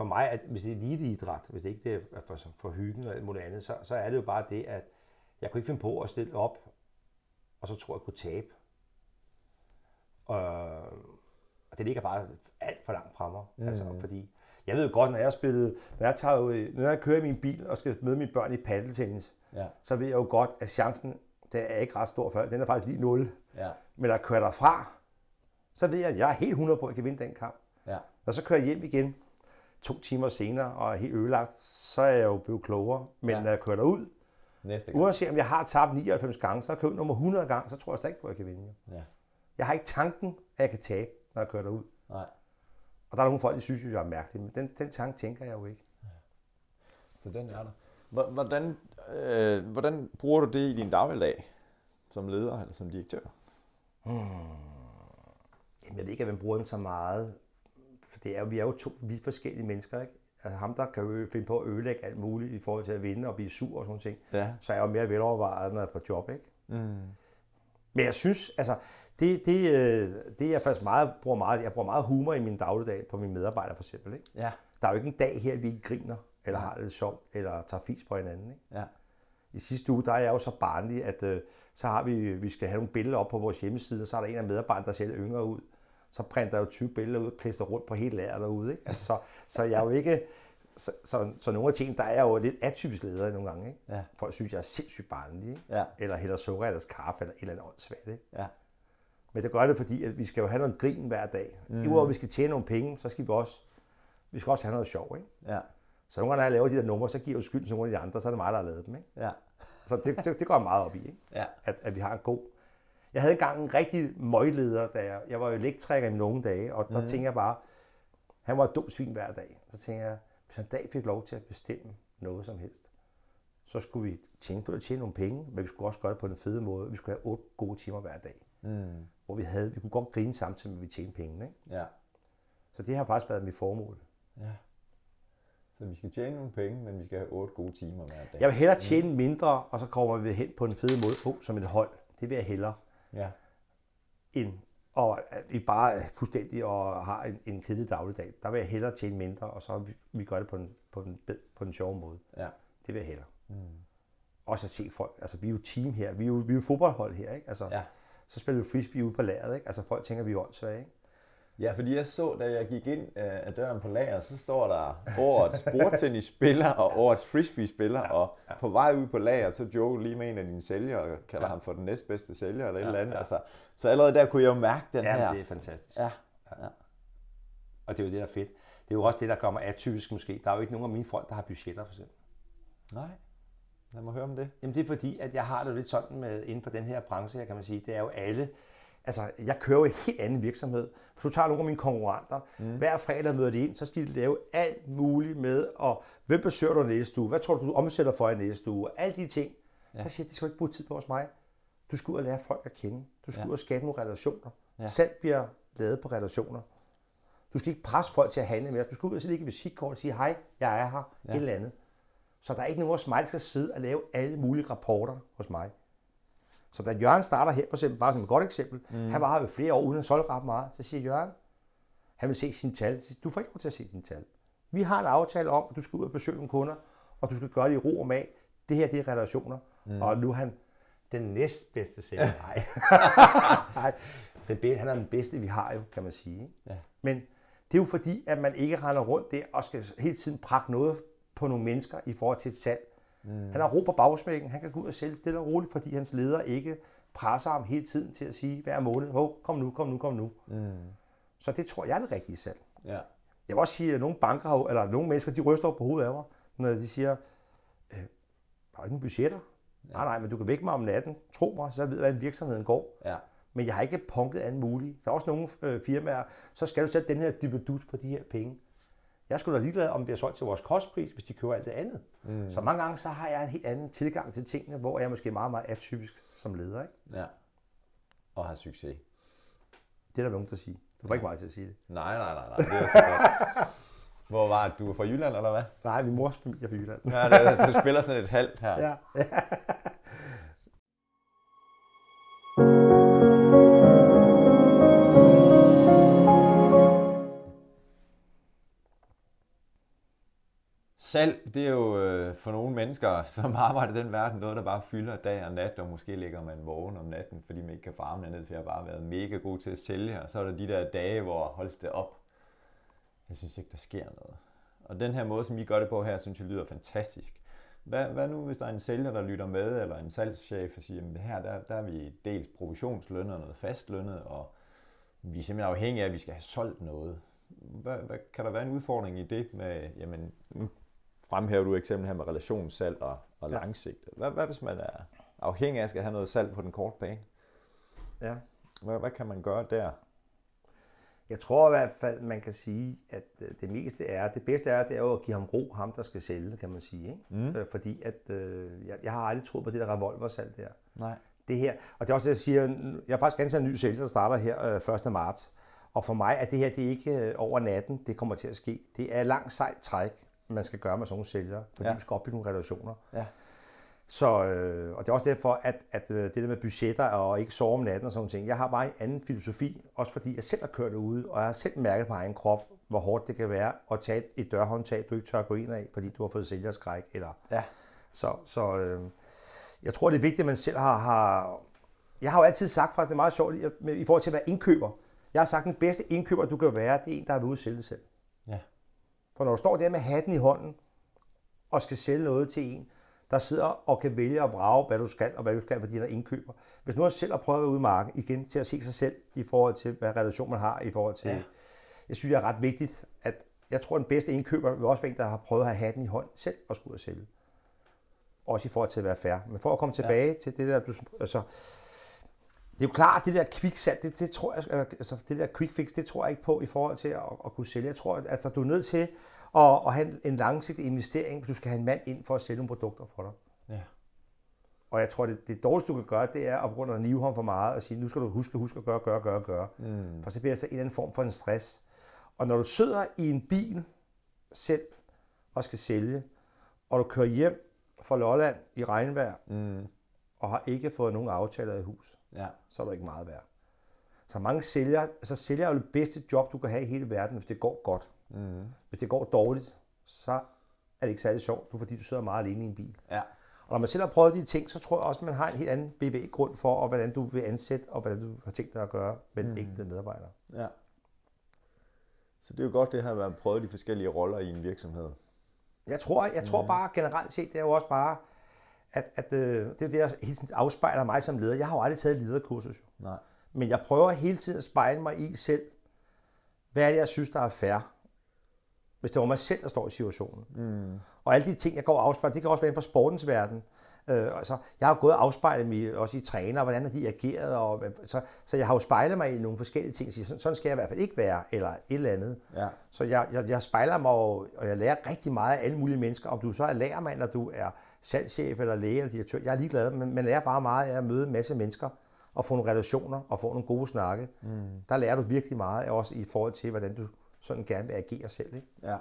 for mig, at hvis det er eliteidræt, hvis det ikke det er for, for hyggen og alt muligt andet, så, så er det jo bare det, at jeg kunne ikke finde på at stille op, og så tror jeg, jeg kunne tabe. Og, og det ligger bare alt for langt fra mig. Mm. Altså, fordi jeg ved jo godt, når jeg spillede, når jeg, tager, ud- når jeg kører i min bil og skal møde mine børn i paddeltennis, Ja. så ved jeg jo godt, at chancen, den er ikke ret stor for, den er faktisk lige 0. Ja. Men når jeg kører derfra, så ved jeg, at jeg er helt 100 på, at jeg kan vinde den kamp. Ja. Når så kører jeg hjem igen, to timer senere, og er helt ødelagt, så er jeg jo blevet klogere. Men Ja. ja. når jeg kører derud, Næste gang. uanset om jeg har tabt 99 gange, så har jeg kørt nummer 100 gange, så tror jeg stadig ikke på, at jeg kan vinde. Ja. Jeg har ikke tanken, at jeg kan tabe, når jeg kører derud. Nej. Og der er nogle folk, der synes, at jeg er mærkelig, men den, den tanke tænker jeg jo ikke. Så den er der. Hvor- Hvordan, øh, hvordan bruger du det i din dagligdag? Som leder eller som direktør? Jamen, jeg ved ikke, at man bruger den så meget. Det er, vi er jo to vidt forskellige mennesker, ikke? Altså ham, der kan jo finde på at ødelægge alt muligt i forhold til at vinde og blive sur og sådan ting. Ja. Så er jeg jo mere velovervejet, når jeg er på job, ikke? Mm. Men jeg synes, altså, det, det, øh, det er jeg faktisk meget, bruger meget, jeg bruger meget humor i min dagligdag på mine medarbejdere for eksempel, ikke? Ja. Der er jo ikke en dag her, vi ikke griner, eller har det lidt sjovt, eller tager fis på hinanden, ikke? Ja. I sidste uge, der er jeg jo så barnlig, at øh, så har vi, vi skal have nogle billeder op på vores hjemmeside, og så er der en af medarbejderne, der ser lidt yngre ud. Så printer jeg jo 20 billeder ud og klister rundt på hele lageret derude. Ikke? Altså, så, så jeg er jo ikke... Så, så, så nogle af tingene, der er jeg jo lidt atypisk leder nogle gange. Ikke? Ja. Folk synes, jeg er sindssygt barnlig. Ikke? Ja. Eller hælder sukker i deres kaffe, eller et eller andet åndssvagt. Ikke? Ja. Men det gør det, fordi at vi skal jo have noget grin hver dag. Mm. Udover at vi skal tjene nogle penge, så skal vi også, vi skal også have noget sjov. Ikke? Ja. Så nogle gange, når jeg laver de der numre, så giver jeg jo skyld til nogle af de andre, så er det mig, der har lavet dem. Ikke? Ja. Så det, det, det går meget op i. Ikke? Ja. at, at vi har en god... Jeg havde engang en rigtig møgleder, da jeg, jeg var jo elektriker i unge dage, og der mm. tænkte jeg bare, han var et dumt svin hver dag. Så tænkte jeg, hvis han en dag fik lov til at bestemme noget som helst, så skulle vi tjene, for at tjene nogle penge, men vi skulle også gøre det på den fede måde. Vi skulle have otte gode timer hver dag, Mm. hvor vi, havde, vi kunne godt grine samtidig med, at vi tjente pengene. Ikke? Ja. Så det har faktisk været mit formål. Ja. Så vi skal tjene nogle penge, men vi skal have otte gode timer hver dag. Jeg vil hellere tjene mindre, og så kommer vi hen på en fed måde oh, som et hold. Det vil jeg hellere. Ja. end og at vi bare er fuldstændig og har en, en kedelig dagligdag. Der vil jeg hellere tjene mindre, og så vi, vi gør det på en, på, en, på en sjov måde. Ja. Det vil jeg hellere. Mm. Også at se folk. Altså, vi er jo team her. Vi er jo, vi er jo fodboldhold her, ikke? Altså, Ja. Så spiller vi frisbee ude på lageret, ikke? Altså, folk tænker, vi er åndssvage, ikke? Ja, fordi jeg så, da jeg gik ind øh, af døren på lager, så står der årets bordtennisspiller og årets frisbee-spiller, ja, og på vej ud på lager, så joker lige med en af dine sælgere, og kalder ja. ham for den næstbedste sælger, eller et eller andet. Altså, så allerede der kunne jeg jo mærke den Ja, her. det er fantastisk. Ja, Og det er jo det, der er fedt. Det er jo også det, der kommer atypisk måske. Der er jo ikke nogen af mine folk, der har budgetter, for eksempel. nej. Lad mig høre om det. Jamen det er fordi, at jeg har det lidt sådan med inden for den her branche her, kan man sige. Det er jo alle, altså jeg kører jo en helt anden virksomhed. Hvis du tager nogle af mine konkurrenter, mm. hver fredag møder de ind, så skal de lave alt muligt med, og hvem besøger du næste uge? Hvad tror du, du omsætter for i næste uge? Alle de ting. Ja. Der siger det skal ikke bruge tid på hos mig. Du skal ud og lære folk at kende. Du skal ja. ud og skabe nogle relationer. Ja. Salg bliver lavet på relationer. Du skal ikke presse folk til at handle mere. Du skal ud og lægge visitkort og sige, hej, jeg er her, ja. et eller andet. Så der er ikke nogen hos mig, der skal sidde og lave alle mulige rapporter hos mig. Så da Jørgen starter her, for eksempel, bare som et godt eksempel, mm. han var ved flere år uden at solgte ret meget, så siger Jørgen, han vil se sine tal. Siger, Du får ikke lov til at se dine tal. Vi har en aftale om, at du skal ud og besøge nogle kunder, og du skal gøre det i ro og mag. Det her, det er relationer. Mm. Og nu er han den næstbedste sælger. Nej. Nej. Den be- han er den bedste, vi har jo, kan man sige. Ja. Men det er jo fordi, at man ikke render rundt der og skal hele tiden prakke noget på nogle mennesker i forhold til et salg. Mm. Han har ro på bagsmækken, han kan gå ud og sælge stille og roligt, fordi hans leder ikke presser ham hele tiden til at sige hver måned, Hov, kom nu, kom nu, kom nu. Mm. Så det tror jeg er det rigtige salg. Ja. Jeg vil også sige, at nogle banker, eller nogle mennesker, de ryster op på hovedet af mig, når de siger, øh, har du ikke nogen budgetter? Ja. Nej, nej, men du kan vække mig om natten. Tro mig, så jeg ved, hvordan virksomheden går. Ja. Men jeg har ikke punket alt muligt. Der er også nogle øh, firmaer, så skal du sætte den her dybe dut for de her penge. Jeg skulle da ligeglad, om det er solgt til vores kostpris, hvis de køber alt det andet. Mm. Så mange gange, så har jeg en helt anden tilgang til tingene, hvor jeg er måske meget, meget atypisk som leder. Ikke? Ja. Og har succes. Det er der nogen, der siger. Du får ikke mig til at sige det. Nej, nej, nej, nej. Det er. Hvor var det? Du var fra Jylland, eller hvad? Nej, min mors familie er fra Jylland. Ja, det, det spiller sådan et halvt her. ja. Salg, det er jo øh, for nogle mennesker, som arbejder i den verden, noget, der bare fylder dag og nat, og måske ligger man vågen om natten, fordi man ikke kan få armene ned, for jeg har bare været mega god til at sælge, og så er der de der dage, hvor holdt det op. Jeg synes ikke, der sker noget. Og den her måde, som I gør det på her, synes jeg lyder fantastisk. Hvad, hvad nu, hvis der er en sælger, der lytter med, eller en salgschef, og siger, at her der, der er vi dels provisionslønnet og noget fastlønnet, og vi er simpelthen afhængige af, at vi skal have solgt noget. Hvad, hvad, kan der være en udfordring i det med, jamen, mm, fremhæver du eksempel her med relationssalg og, og Ja. langsigtet. Hvad, hvad hvis man er afhængig af at skal have noget salg på den korte bane? ja. Hvad, hvad kan man gøre der? Jeg tror i hvert fald, man kan sige, at øh, det meste er, det bedste er, det er jo at give ham ro, ham der skal sælge, kan man sige. Ikke? Mm. Øh, fordi at, øh, jeg, jeg har aldrig troet på det der revolversalg der. Nej. Det her, og det er også det, jeg siger, jeg har faktisk ansat en ny sælger, der starter her øh, 1. marts. Og for mig er det her, det er ikke øh, over natten, det kommer til at ske. Det er langt sejt træk, man skal gøre med sådan nogle sælgere, fordi Ja. vi skal opbygge nogle relationer. Ja. Så, øh, og det er også derfor, at, at øh, det der med budgetter og ikke sove om natten og sådan ting, jeg har bare en anden filosofi, også fordi jeg selv har kørt derude, og jeg har selv mærket på egen krop, hvor hårdt det kan være at tage et- dørhåndtag, du ikke tør gå ind af, fordi du har fået sælgerskræk. Eller, Ja. så så øh, jeg tror, det er vigtigt, at man selv har... har jeg har jo altid sagt faktisk, det er meget sjovt i, forhold til at være indkøber. Jeg har sagt, at den bedste indkøber, du kan være, det er en, der er ude at sælge selv. For når du står der med hatten i hånden, og skal sælge noget til en, der sidder og kan vælge og vrage, hvad du skal, og hvad du skal, der er indkøber. Hvis nu har selv at prøve at være ude i marken, igen til at se sig selv i forhold til, hvad relation man har i forhold til... Ja. Jeg synes, det er ret vigtigt, at jeg tror, at den bedste indkøber vil også være en, der har prøvet at have hatten i hånden selv og skulle ud og sælge. Også i forhold til at være fair. Men for at komme tilbage ja. til det der, du, altså, det er jo klart, at det der quick det, det tror jeg, altså det der quick fix, det tror jeg ikke på i forhold til at, at kunne sælge. Jeg tror, at altså, du er nødt til at, at have en- langsigtet investering, hvis du skal have en mand ind for at sælge nogle produkter for dig. Ja. Og jeg tror, det, det dårligste, du kan gøre, det er at begynde at nive ham for meget og sige, nu skal du huske, huske at gøre, gøre, gøre, gøre. Mm. For så bliver det så en eller anden form for en stress. Og når du sidder i en bil selv og skal sælge, og du kører hjem fra Lolland i regnvejr, Mm. og har ikke fået nogen aftaler i hus, Ja. så er du ikke meget værd. Så mange sælger, altså sælger er jo det bedste job, du kan have i hele verden, hvis det går godt. Mm. Hvis det går dårligt, så er det ikke særlig sjovt, du, fordi du sidder meget alene i en bil. Ja. Og når man selv har prøvet de ting, så tror jeg også, at man har en helt anden bevæggrund for, og hvordan du vil ansætte, og hvordan du har tænkt dig at gøre med den enkelte medarbejder. Ja. Så det er jo godt det her med at prøve de forskellige roller i en virksomhed. Jeg tror, jeg tror bare generelt set, det er jo også bare, at, at øh, det er det, der hele tiden afspejler mig som leder. Jeg har jo aldrig taget et lederkursus. Nej. Men jeg prøver hele tiden at spejle mig i selv, hvad er det, jeg synes, der er fair, hvis det var mig selv, der står i situationen. Mm. Og alle de ting, jeg går og afspejler, det kan også være inden for sportens verden. Øh, altså, jeg har gået og afspejlet mig også i træner, hvordan har de ageret, og, så, så jeg har jo spejlet mig i nogle forskellige ting, siger, sådan, skal jeg i hvert fald ikke være, eller et eller andet. Ja. Så jeg, jeg, jeg spejler mig, og, og jeg lærer rigtig meget af alle mulige mennesker, om du så er lærermand, eller du er salgschef, eller læge, eller direktør. Jeg er ligeglad, men man lærer bare meget af at møde en masse mennesker, og få nogle relationer, og få nogle gode snakke. Mm. Der lærer du virkelig meget, også i forhold til, hvordan du sådan gerne vil agere selv. Ikke? Ja.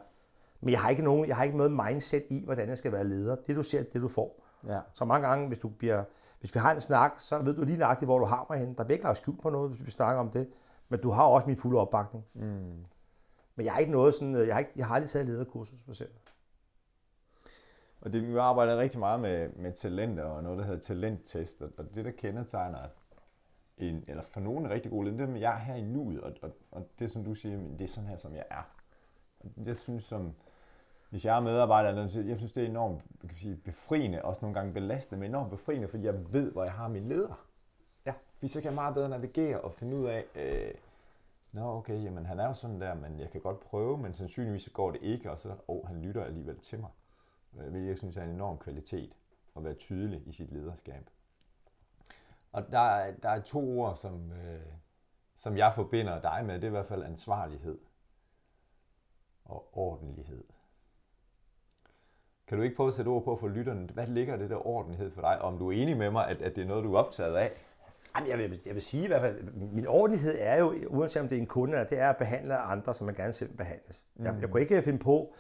Men jeg har ikke nogen, jeg har ikke noget mindset i, hvordan jeg skal være leder. Det du ser, det er du får. Ja. Så mange gange, hvis, du bliver, hvis vi har en snak, så ved du lige nøjagtigt, hvor du har mig henne. Der bliver ikke lagt på noget, hvis vi snakker om det. Men du har også min fulde opbakning. Mm. Men jeg har ikke noget sådan, jeg har, ikke, jeg har aldrig taget lederkursus for selv. Og det, vi arbejder rigtig meget med, med talenter og noget, der hedder talenttest. Og det, der kendetegner en, eller for nogen er rigtig god leder, det er, at jeg er her i nuet, og, og, og det som du siger, det er sådan her, som jeg er. Og Jeg synes, som, hvis jeg er medarbejder, jeg synes, det er enormt kan sige, befriende, også nogle gange belastende, men enormt befriende, fordi jeg ved, hvor jeg har min leder. Ja. Fordi så kan jeg meget bedre navigere og finde ud af, øh, Nå, okay, jamen han er jo sådan der, men jeg kan godt prøve, men sandsynligvis så går det ikke, og så, oh, han lytter alligevel til mig. Øh, hvilket jeg synes er en enorm kvalitet, at være tydelig i sit lederskab. Og der, der er to ord, som, øh, som jeg forbinder dig med, det er i hvert fald ansvarlighed og ordentlighed. Kan du ikke prøve at sætte ord på for lytterne, hvad ligger det der ordentlighed for dig? Om du er enig med mig, at, at det er noget, du er optaget af? Jamen, jeg, vil, jeg vil sige i hvert fald, min, min ordentlighed er jo, uanset om det er en kunde, eller det er at behandle andre, som man gerne selv behandles. Mm. Jeg, jeg kunne ikke finde på,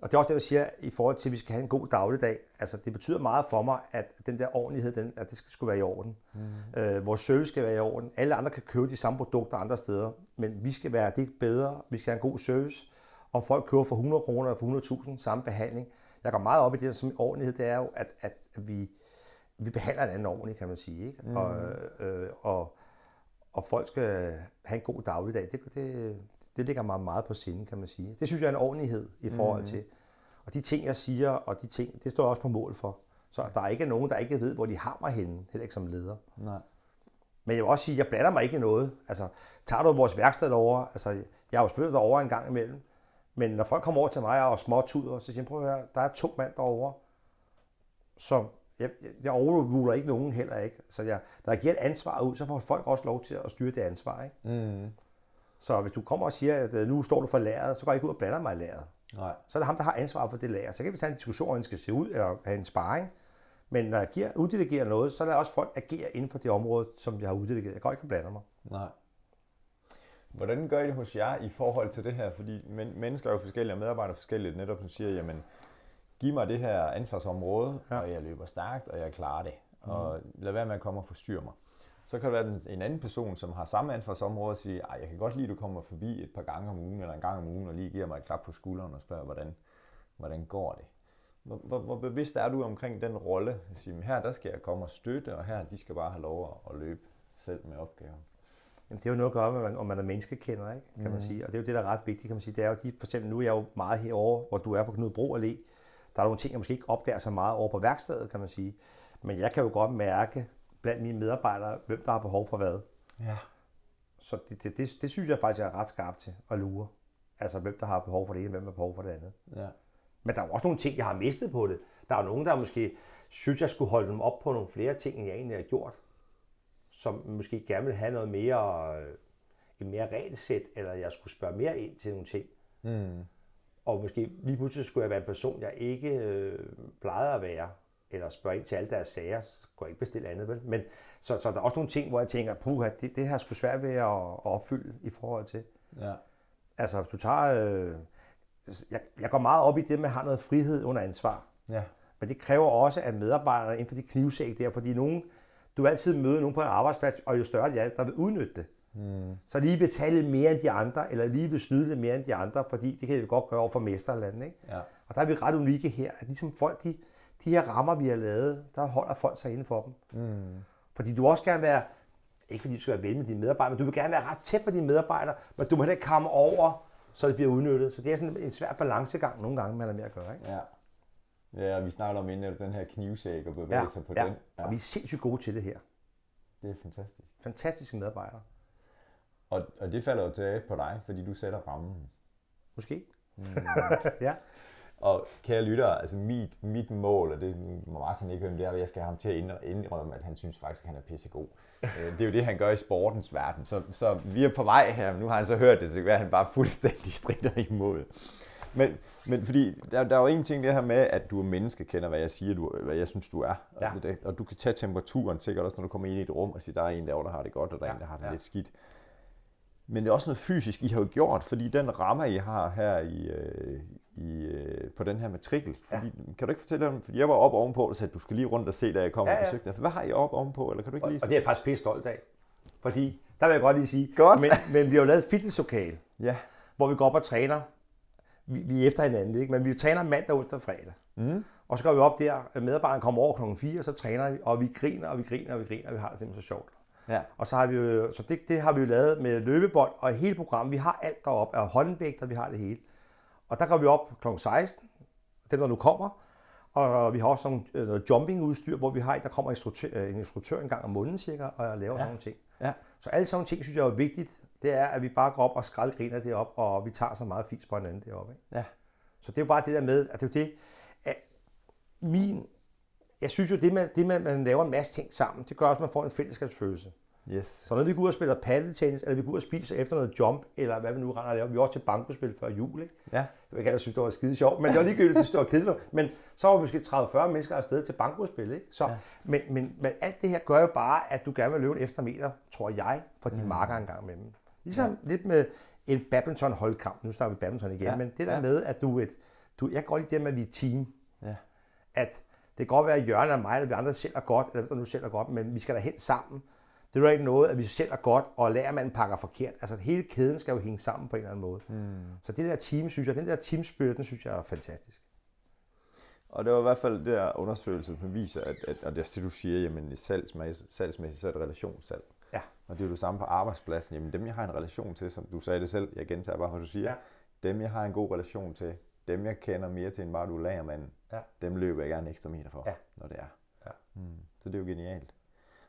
og det er også det, jeg siger, i forhold til, at vi skal have en god dagligdag. Altså, det betyder meget for mig, at den der ordentlighed, den, at det skal skulle være i orden. Mm. Øh, vores service skal være i orden. Alle andre kan købe de samme produkter andre steder, men vi skal være det bedre. Vi skal have en god service. Om folk køber for 100 kroner eller for 100.000 samme behandling. Jeg går meget op i det som ordentlighed, det er jo, at, at, vi, vi behandler hinanden ordentligt, kan man sige. Ikke? Mm. Og, øh, og, og folk skal have en god dagligdag. Det, det, det ligger mig meget på sinde, kan man sige. Det synes jeg er en ordentlighed i forhold til. Og de ting, jeg siger, og de ting, det står jeg også på mål for. Så der er ikke nogen, der ikke ved, hvor de har mig henne, heller ikke som leder. Nej. Men jeg vil også sige, at jeg blander mig ikke i noget. Altså, tager du vores værksted derovre, altså, jeg har jo selvfølgelig derovre en gang imellem, men når folk kommer over til mig og er småtuder, så siger jeg, prøv at høre, der er to mand derovre, som jeg, jeg, jeg overruler ikke nogen heller ikke. Så jeg, når jeg giver et ansvar ud, så får folk også lov til at styre det ansvar. Ikke? Mm. Så hvis du kommer og siger, at øh, nu står du for lageret, så går jeg ikke ud og blander mig i lageret. Nej. Så er det ham, der har ansvar for det lager. Så kan vi tage en diskussion, hvordan skal se ud, eller have en sparring. Men når jeg giver, uddelegerer noget, så er der også folk, der agerer inden for det område, som jeg har uddelegeret. Jeg kan ikke blande mig. Nej. Hvordan gør I det hos jer i forhold til det her? Fordi men, mennesker er jo forskellige, og medarbejdere er forskellige. Netop som siger, jamen, giv mig det her ansvarsområde, ja. og jeg løber stærkt, og jeg klarer det. Mm. Og lad være med at komme og forstyrre mig. Så kan der være en anden person, som har samme ansvarsområde og sige, jeg kan godt lide, at du kommer forbi et par gange om ugen, eller en gang om ugen, og lige giver mig et klap på skulderen og spørger, hvordan, hvordan går det? Hvor, hvor, hvor bevidst er du omkring den rolle? At sige, her der skal jeg komme og støtte, og her de skal bare have lov at, løbe selv med opgaven. Jamen, det er jo noget at gøre med, om man er menneskekender, ikke? kan mm. man sige. Og det er jo det, der er ret vigtigt, kan man sige. Det er jo de, for eksempel, nu er jeg jo meget herovre, hvor du er på Knud Bro Allé. Der er nogle ting, jeg måske ikke opdager så meget over på værkstedet, kan man sige. Men jeg kan jo godt mærke blandt mine medarbejdere, hvem der har behov for hvad. Ja. Så det, det, det, det synes jeg faktisk, jeg er ret skarp til at lure. Altså, hvem der har behov for det ene, hvem der har behov for det andet. Ja. Men der er jo også nogle ting, jeg har mistet på det. Der er jo nogen, der måske synes, jeg skulle holde dem op på nogle flere ting, end jeg egentlig har gjort. Som måske gerne vil have noget mere, øh, et mere regelsæt, eller jeg skulle spørge mere ind til nogle ting. Mm. Og måske lige pludselig skulle jeg være en person, jeg ikke øh, plejede at være, eller spørge ind til alle deres sager, så kunne jeg ikke bestille andet, vel? Men, så, så der er også nogle ting, hvor jeg tænker, puha, det, det her skulle svært ved at, at opfylde i forhold til. Ja. Altså, hvis du tager... Øh, jeg, jeg går meget op i det med at have noget frihed under ansvar. Ja. Men det kræver også, at medarbejderne inden for de knivsæk der, fordi nogen, du vil altid møde nogen på en arbejdsplads, og jo større de er, der vil udnytte det. Mm. Så lige vil tale lidt mere end de andre, eller lige vil snyde lidt mere end de andre, fordi det kan vi godt gøre over for mesterlandet. Ikke? Ja. Og der er vi ret unikke her, at ligesom folk, de, de her rammer, vi har lavet, der holder folk sig inden for dem. Mm. Fordi du også gerne være, ikke fordi du skal være ven med dine medarbejdere, men du vil gerne være ret tæt på dine medarbejdere, men du må heller ikke komme over, så det bliver udnyttet. Så det er sådan en svær balancegang nogle gange, man er med at gøre. Ikke? Ja. Ja, vi snakker om inden den her knivsæk og bevæge Ja, sig på ja. den. Ja. Og vi er sindssygt gode til det her. Det er fantastisk. Fantastiske medarbejdere. Og, og det falder jo tilbage på dig, fordi du sætter rammen. Måske. Mm. Ja. Og kære lyttere, altså mit, mit mål, og det må Martin ikke høre, det er, at jeg skal have ham til at indrø- indrømme, at han synes faktisk, at han er pissegod. Øh, det er jo det, han gør i sportens verden. Så, så vi er på vej her, men nu har han så hørt det, så det kan være, at han bare fuldstændig strider imod. Men, men fordi der, der er jo en ting det her med, at du er menneske, kender hvad jeg siger, du, hvad jeg synes, du er. Ja. Og, det, og du kan tage temperaturen sikkert også, når du kommer ind i et rum og siger, der er en derovre, der har det godt, og der er Ja, en, der har det ja. lidt skidt. Men det er også noget fysisk, I har jo gjort, fordi den ramme, I har her i, øh, i, øh, på den her matrikel, fordi, ja. kan du ikke fortælle om, fordi jeg var oppe ovenpå, og sagde, at du skal lige rundt og se, da jeg kom Ja, og ja. besøgte dig. Hvad har I oppe ovenpå, eller kan du ikke Og, lige... og det er jeg faktisk pisse stolt af. Fordi, der vil jeg godt lige sige, Godt. Men, men vi har jo lavet et fitnesslokale, Ja. hvor vi går op og træner. Vi, vi er efter hinanden, ikke? men vi træner mandag, onsdag og fredag. Mm. Og så går vi op der, medarbejderne kommer over klokken 4, og så træner vi, og vi griner, og vi griner, og vi griner, og vi har det simpelthen så sjovt. Ja. Og så har vi jo, så det, det har vi jo lavet med løbebånd og hele programmet. Vi har alt deroppe, og håndvægter, vi har det hele. Og der går vi op kl. 16, dem der nu kommer. Og vi har også sådan øh, noget jumping-udstyr, hvor vi har, der kommer en instruktør, øh, en instruktør en gang om måneden cirka, og laver ja. sådan nogle ting. Ja. Så alle sådan nogle ting, synes jeg er vigtigt. Det er, at vi bare går op og skraldgriner deroppe, og vi tager så meget fis på hinanden deroppe. Ikke? Ja. Så det er jo bare det der med, at det er jo det, at min, jeg synes jo, det med, det at man laver en masse ting sammen, det gør også, at man får en fællesskabsfølelse. Yes. Så når vi går ud og spiller paddeltennis, eller vi går ud og spiser efter noget jump, eller hvad vi nu render og laver, vi er også til bankospil før jul, ikke? Ja. Det var ikke der synes, det var skide sjovt, men det var ligegyldigt, det var kedeligt. Men så var vi måske 30-40 mennesker afsted til bankospil, ikke? Så, ja. men, men, men, alt det her gør jo bare, at du gerne vil løbe efter meter, tror jeg, for dine mm. marker en gang med dem. Ligesom ja. lidt med en badminton holdkamp. Nu snakker vi badminton igen, Ja. men det der Ja. med, at du et, du, jeg godt lide det med, at vi er team. Ja. At det kan godt være, at Jørgen og mig, eller vi andre selv er godt, eller nu selv er godt, men vi skal da hen sammen. Det er jo ikke noget, at vi selv er godt, og lærermanden pakker forkert. Altså hele kæden skal jo hænge sammen på en eller anden måde. Mm. Så det der team, synes jeg, den der team spirit, den synes jeg er fantastisk. Og det var i hvert fald det der undersøgelse, som viser, at, at, at det, du siger, jamen i salgsmæssigt, salgsmæssigt, så er det relationssalg. Ja. Og det er jo det samme på arbejdspladsen. Jamen dem, jeg har en relation til, som du sagde det selv, jeg gentager bare, hvad du siger. Ja. Dem, jeg har en god relation til, dem, jeg kender mere til, end bare du er lagermanden, Ja. dem løber jeg gerne ekstra meter for, Ja. når det er. Ja. Mm. Så det er jo genialt.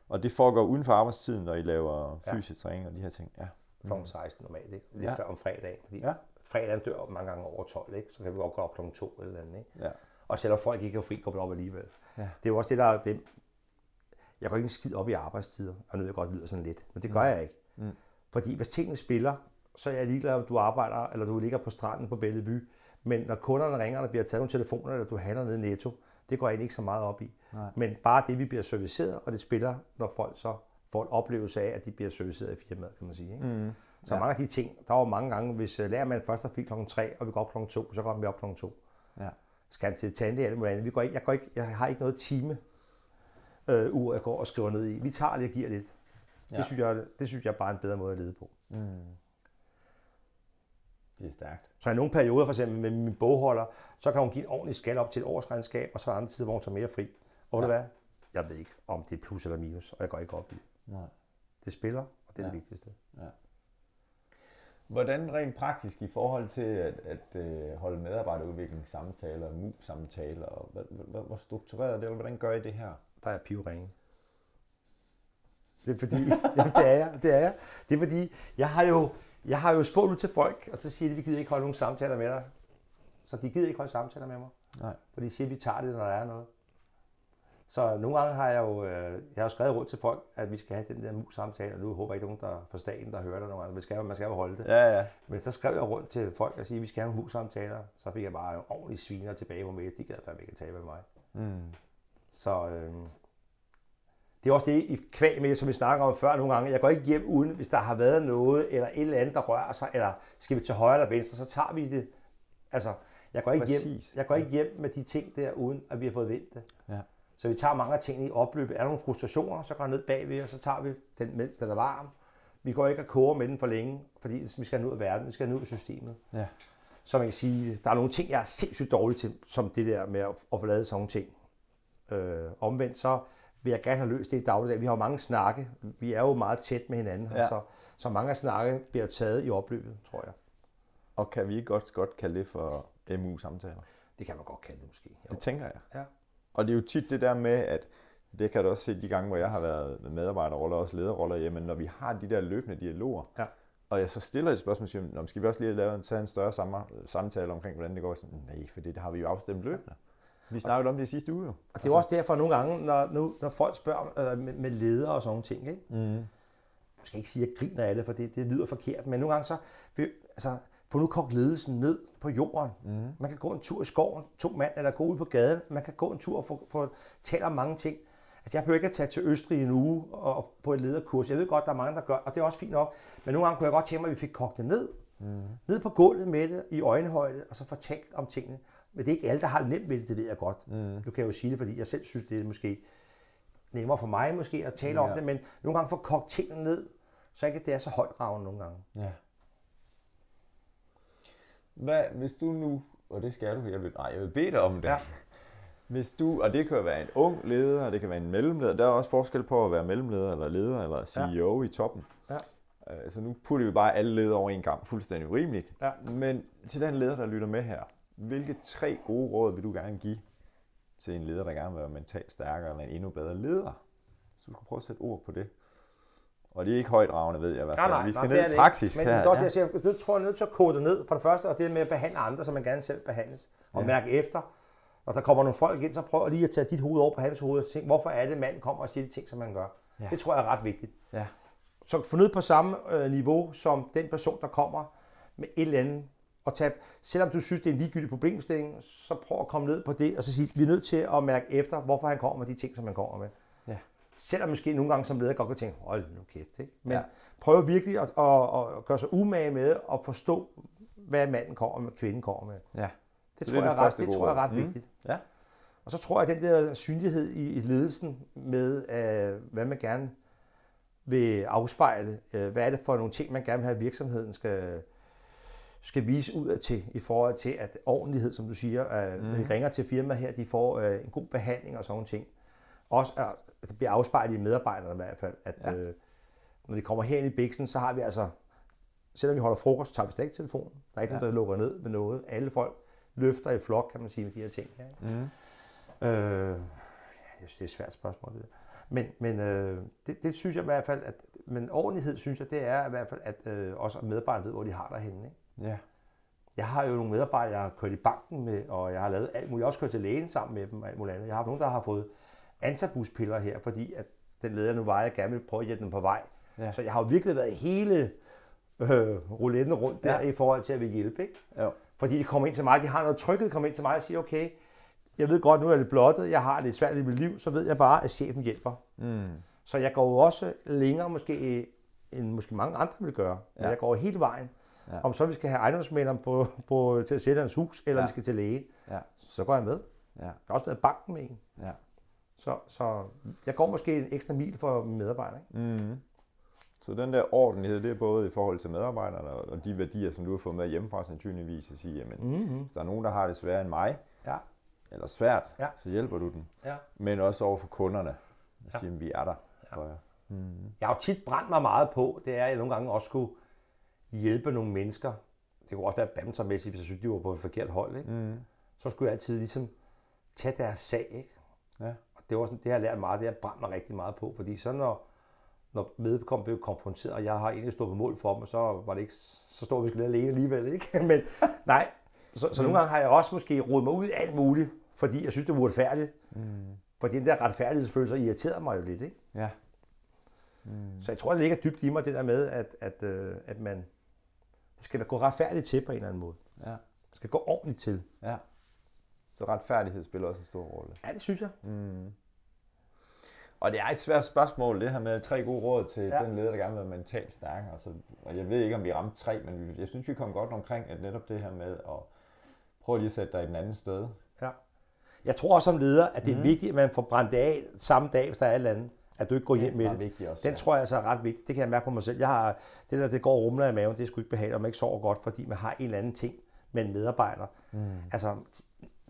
Og det foregår uden for arbejdstiden, når I laver Ja. fysisk træning og de her ting. Ja. Kl. 16 normalt, ikke? Lidt Ja. ja. før om fredagen. Fordi Ja. ja. fredagen dør mange gange over 12, ikke? Så kan vi godt gå op kl. 2 eller andet, ikke? Ja. Og selvom folk ikke er fri, går vi op alligevel. Ja. Det er jo også det, der er det. Jeg går ikke en skid op i arbejdstider, og nu jeg godt, lyder sådan lidt, men det gør jeg ikke. Mm. Fordi hvis tingene spiller, så er jeg ligeglad, om du arbejder, eller du ligger på stranden på Bellevue. Men når kunderne ringer, og der bliver taget nogle telefoner, eller du handler nede i Netto, det går jeg egentlig ikke så meget op i. Nej. Men bare det, vi bliver serviceret, og det spiller, når folk så får en oplevelse af, at de bliver serviceret i firmaet, kan man sige. Ikke? Mm. Så Ja. mange af de ting, der var mange gange, hvis uh, lærermanden først har fri klokken 3, og vi går op klokken 2, så går vi op klokken 2. Ja. Skal han til tandlæge eller noget andet. Vi går ikke, jeg, går ikke, jeg har ikke noget time øh, ur, jeg går og skriver ned i. Vi tager lidt og giver lidt. Ja. Det, synes jeg, det synes jeg bare er en bedre måde at lede på. Det er stærkt. Så i nogle perioder, for eksempel med min bogholder, så kan hun give en ordentlig skal op til et årsregnskab, og så er andre tider, hvor hun tager mere fri. Og ja. det hvad? Jeg ved ikke, om det er plus eller minus, og jeg går ikke op i det. Nej. Det spiller, og det er ja. Ja. det vigtigste. Hvordan rent praktisk i forhold til at, at øh, holde medarbejderudviklingssamtaler, MU-samtaler, og hvad, hvor struktureret er det, eller hvordan gør I det her? Der er pivringen. Det er fordi, jamen det er jeg, det er jeg. Det er fordi, jeg har jo, jeg har jo spurgt ud til folk, og så siger de, vi gider ikke holde nogen samtaler med dig. Så de gider ikke holde samtaler med mig. Nej. For de siger, vi tager det, når der er noget. Så nogle gange har jeg jo, øh, jeg har jo skrevet rundt til folk, at vi skal have den der mus-samtale, og nu håber jeg ikke nogen der fra staten, der hører det nogle gange. Man skal, man skal jo holde det. Ja, ja. Men så skrev jeg rundt til folk og sige, at vi skal have nogle mus-samtaler. Så fik jeg bare en ordentlig sviner tilbage på mig. De gad fandme ikke at tale med mig. Mm. Så øh, det er også det i kvæg med, som vi snakker om før nogle gange. Jeg går ikke hjem uden, hvis der har været noget, eller et eller andet, der rører sig, eller skal vi til højre eller venstre, så tager vi det. Altså, jeg går ikke, hjem, Præcis. jeg går ikke hjem med de ting der, uden at vi har fået vendt det. Ja. Så vi tager mange af tingene i opløbet. Er der nogle frustrationer, så går jeg ned bagved, og så tager vi den, mens den er varm. Vi går ikke og koger med den for længe, fordi vi skal nå ud af verden, vi skal nå ud af systemet. Ja. Så man kan sige, der er nogle ting, jeg er sindssygt dårlig til, som det der med at, at få lavet sådan nogle ting. Øh, omvendt så vil jeg gerne have løst det i dagligdag. Vi har jo mange snakke. Vi er jo meget tæt med hinanden. Ja. Så, så mange af snakke bliver taget i opløbet, tror jeg. Og kan vi ikke godt, godt kalde det for MU-samtaler? Det kan man godt kalde det måske. Jo. Det tænker jeg. Ja. Og det er jo tit det der med, at det kan du også se de gange, hvor jeg har været med medarbejderroller og også lederroller, jamen når vi har de der løbende dialoger, Ja. og jeg så stiller et spørgsmål, siger, "Nå, men skal vi også lige lave en, tage en større samtale omkring, hvordan det går? Sådan, nej, for det har vi jo afstemt løbende. Vi snakkede om det i sidste uge jo. Og det er også derfor nogle gange, når, nu, når folk spørger øh, med, med ledere og sådan nogle ting, ikke? Mm. jeg skal ikke sige, at jeg griner af det, for det, det lyder forkert, men nogle gange så, vil- altså, få nu kogt ledelsen ned på jorden. Mm. Man kan gå en tur i skoven, to mand, eller gå ud på gaden, man kan gå en tur og få, få tale om mange ting. Altså, jeg behøver ikke at tage til Østrig en uge og, og på et lederkurs. Jeg ved godt, der er mange, der gør, og det er også fint nok. Men nogle gange kunne jeg godt tænke mig, at vi fik kogt det ned. Mm. Ned på gulvet med det, i øjenhøjde, og så fortalt om tingene. Men det er ikke alle, der har det nemt med det, det ved jeg godt. Mm. Nu kan jeg jo sige det, fordi jeg selv synes, det er måske nemmere for mig måske at tale ja. om det, men nogle gange få kogt tingene ned, så ikke det er så højdragende nogle gange. Ja. Hvad, hvis du nu, og det skal du, jeg vil, nej, jeg vil bede dig om det. Ja. Hvis du, og det kan jo være en ung leder, og det kan være en mellemleder. Der er også forskel på at være mellemleder, eller leder, eller CEO ja. i toppen. Ja. Øh, Så nu putter vi bare alle ledere over en kamp, fuldstændig urimeligt. Ja. Men til den leder, der lytter med her, hvilke tre gode råd vil du gerne give til en leder, der gerne vil være mentalt stærkere, eller en endnu bedre leder? Så du skulle prøve at sætte ord på det. Og det er ikke højdragende, ved jeg i hvert fald. vi skal det ned er i det praksis. Men her. er godt, ja. jeg siger, nu tror jeg er nødt til at kode det ned. For det første, og det med at behandle andre, som man gerne selv behandles. Og Ja. mærke efter. Når der kommer nogle folk ind, så prøv lige at tage dit hoved over på hans hoved og tænke, hvorfor er det, manden kommer og siger de ting, som man gør. Ja. Det tror jeg er ret vigtigt. Ja. Så få ned på samme øh, niveau som den person, der kommer med et eller andet. Og tage, selvom du synes, det er en ligegyldig problemstilling, så prøv at komme ned på det, og så sige, vi er nødt til at mærke efter, hvorfor han kommer med de ting, som han kommer med. Ja. Selvom måske nogle gange som leder godt kan tænke, hold nu kæft, ikke? Men Ja. prøv virkelig at, at, at, gøre sig umage med at forstå, hvad manden kommer med, kvinden kommer med. ja. Det, tror, det jeg, det er ret, det tror jeg er ret Mm. vigtigt. Ja. Og så tror jeg, at den der synlighed i, i ledelsen med, øh, hvad man gerne vil afspejle, øh, hvad er det for nogle ting, man gerne vil have, at virksomheden skal, skal vise ud af til, i forhold til, at ordentlighed, som du siger, øh, mm. når de ringer til firma her, de får øh, en god behandling og sådan nogle ting. Også at, at det bliver afspejlet i medarbejderne i hvert fald, at Ja. øh, når de kommer herind i Bixen, så har vi altså, selvom vi holder frokost, tager vi stadig telefonen. Der er ikke Ja. nogen, der lukker ned ved noget. Alle folk løfter i flok, kan man sige, med de her ting. Ja. Mm. Øh, jeg synes, det er et svært spørgsmål, det der. Men, men øh, det, det, synes jeg i hvert fald, at, men ordentlighed synes jeg, det er i hvert fald, at øh, også medarbejdere ved, hvor de har derhenne. Ikke? Ja. Jeg har jo nogle medarbejdere, jeg har kørt i banken med, og jeg har lavet alt muligt. Jeg har også kørt til lægen sammen med dem og alt muligt andet. Jeg har nogen, der har fået antabuspiller her, fordi at den leder nu var, jeg gerne vil prøve at hjælpe dem på vej. Ja. Ja. Så jeg har jo virkelig været hele øh, rouletten rundt der Ja. ja. i forhold til at vil hjælpe. Ikke? Jo. Fordi de kommer ind til mig, de har noget trykket, kommer ind til mig og siger, okay, jeg ved godt, nu er jeg lidt blottet, jeg har lidt svært i mit liv, så ved jeg bare, at chefen hjælper. Mm. Så jeg går jo også længere måske end måske mange andre vil gøre. Ja. jeg går hele vejen. Ja. Om så vi skal have ejendomsmænderen på, på, til at sætte hans hus, eller Ja. vi skal til lægen, Ja. så går jeg med. Ja. Jeg har også været i banken med en. Ja. Så, så jeg går måske en ekstra mil for medarbejdere. Mm. Så den der ordentlighed, det er både i forhold til medarbejderne og og de værdier, som du har fået med hjemmefra sandsynligvis, at sige, jamen, Mm-hmm. hvis der er nogen, der har det sværere end mig, Ja. Eller svært, Ja. så hjælper du dem. Ja. Men også over for kunderne. At Ja. sige, at vi er der for jer. Mm. Jeg har jo tit brændt mig meget på, det er, at jeg nogle gange også skulle hjælpe nogle mennesker. Det kunne også være badmintonmæssigt, hvis jeg synes, de var på et forkert hold. Ikke? Mm. Så skulle jeg altid ligesom tage deres sag. Ikke? Ja. Og det, var sådan, det har jeg lært meget, det har jeg brændt mig rigtig meget på. Fordi så når, når vedkommende blev konfronteret, og jeg har egentlig stået på mål for dem, så var det ikke, så stod vi lidt alene alligevel. Ikke? Men nej, så, så nogle gange har jeg også måske rodet mig ud i alt muligt, fordi jeg synes, det var uretfærdigt. Mm. Fordi den der retfærdighedsfølelse irriterede mig jo lidt. Ikke? Ja. Mm. Så jeg tror, det ligger dybt i mig, det der med, at, at, øh, at man, det skal gå retfærdigt til på en eller anden måde. Ja. Det skal gå ordentligt til. ja. Så retfærdighed spiller også en stor rolle. Ja, det synes jeg. Mm. Og det er et svært spørgsmål, det her med tre gode råd til ja. Den leder, der gerne vil være mentalt stærk. Altså, og jeg ved ikke, om vi ramte tre, men jeg synes, vi kom godt omkring at netop det her med at prøve lige at sætte dig i den anden sted. Ja. Jeg tror også som leder, at det er mm. vigtigt, at man får brændt det af samme dag, hvis der er et eller andet. At du ikke går hjem med det. vigtigt også. Den tror jeg altså er ret vigtig. Det kan jeg mærke på mig selv. Jeg har, det der, det går rumler i maven, det er sgu ikke behageligt, og man ikke sover godt, fordi man har en eller anden ting med en medarbejder. Mm. Altså,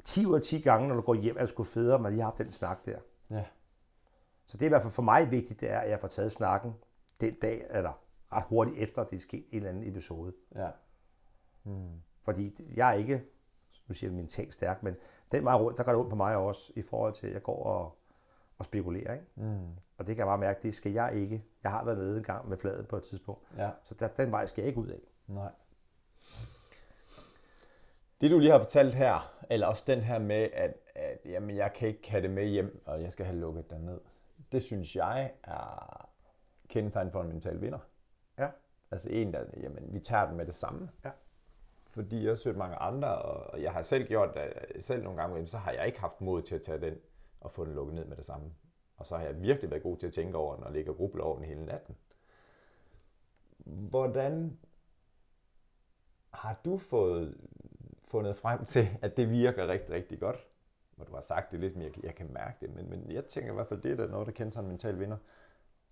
10 ud af 10 gange, når du går hjem, er det sgu federe, at man lige har haft den snak der. Ja. Så det er i hvert fald for mig vigtigt, det er, at jeg får taget snakken den dag, eller ret hurtigt efter, at det er sket en eller anden episode. Ja. Mm. Fordi jeg er ikke, nu siger jeg mentalt stærk, men den vej rundt, der går det ondt på mig også, i forhold til, at jeg går og, og spekulerer. Ikke? Mm. Og det kan jeg bare mærke, det skal jeg ikke. Jeg har været nede en gang med fladet på et tidspunkt, Ja. så der, den vej skal jeg ikke ud af. Nej. Det du lige har fortalt her, eller også den her med, at, at jamen, jeg kan ikke have det med hjem, og jeg skal have lukket den ned. Det synes jeg er kendetegn for en mental vinder. Ja. Altså en, der, jamen, vi tager den med det samme. Ja. Fordi jeg har søgt mange andre, og jeg har selv gjort det selv nogle gange, så har jeg ikke haft mod til at tage den og få den lukket ned med det samme. Og så har jeg virkelig været god til at tænke over den og ligge og gruble over den hele natten. Hvordan har du fået fundet frem til, at det virker rigtig, rigtig godt? Hvor du har sagt det lidt, men jeg, jeg kan mærke det. Men, men jeg tænker i hvert fald, det er noget, der kender sig en mental vinder.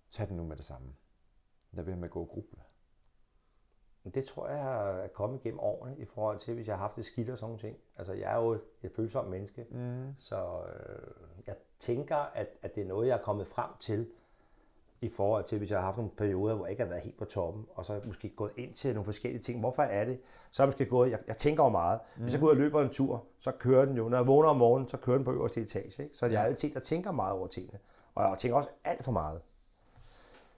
Tag den nu med det samme. Lad være med at gå og gruble. Men det tror jeg er kommet igennem årene, i forhold til, hvis jeg har haft det skidt og sådan nogle ting. Altså, jeg er jo et følsomt menneske, Mm. så øh, jeg tænker, at, at det er noget, jeg er kommet frem til, i forhold til, hvis jeg har haft nogle perioder, hvor jeg ikke har været helt på toppen, og så måske gået ind til nogle forskellige ting. Hvorfor er det? Så er jeg måske gået, jeg, jeg tænker jo meget. Hvis jeg går ud og løber en tur, så kører den jo. Når jeg vågner om morgenen, så kører den på øverste etage. Ikke? Så jeg er altid der tænker meget over tingene. Og jeg tænker også alt for meget.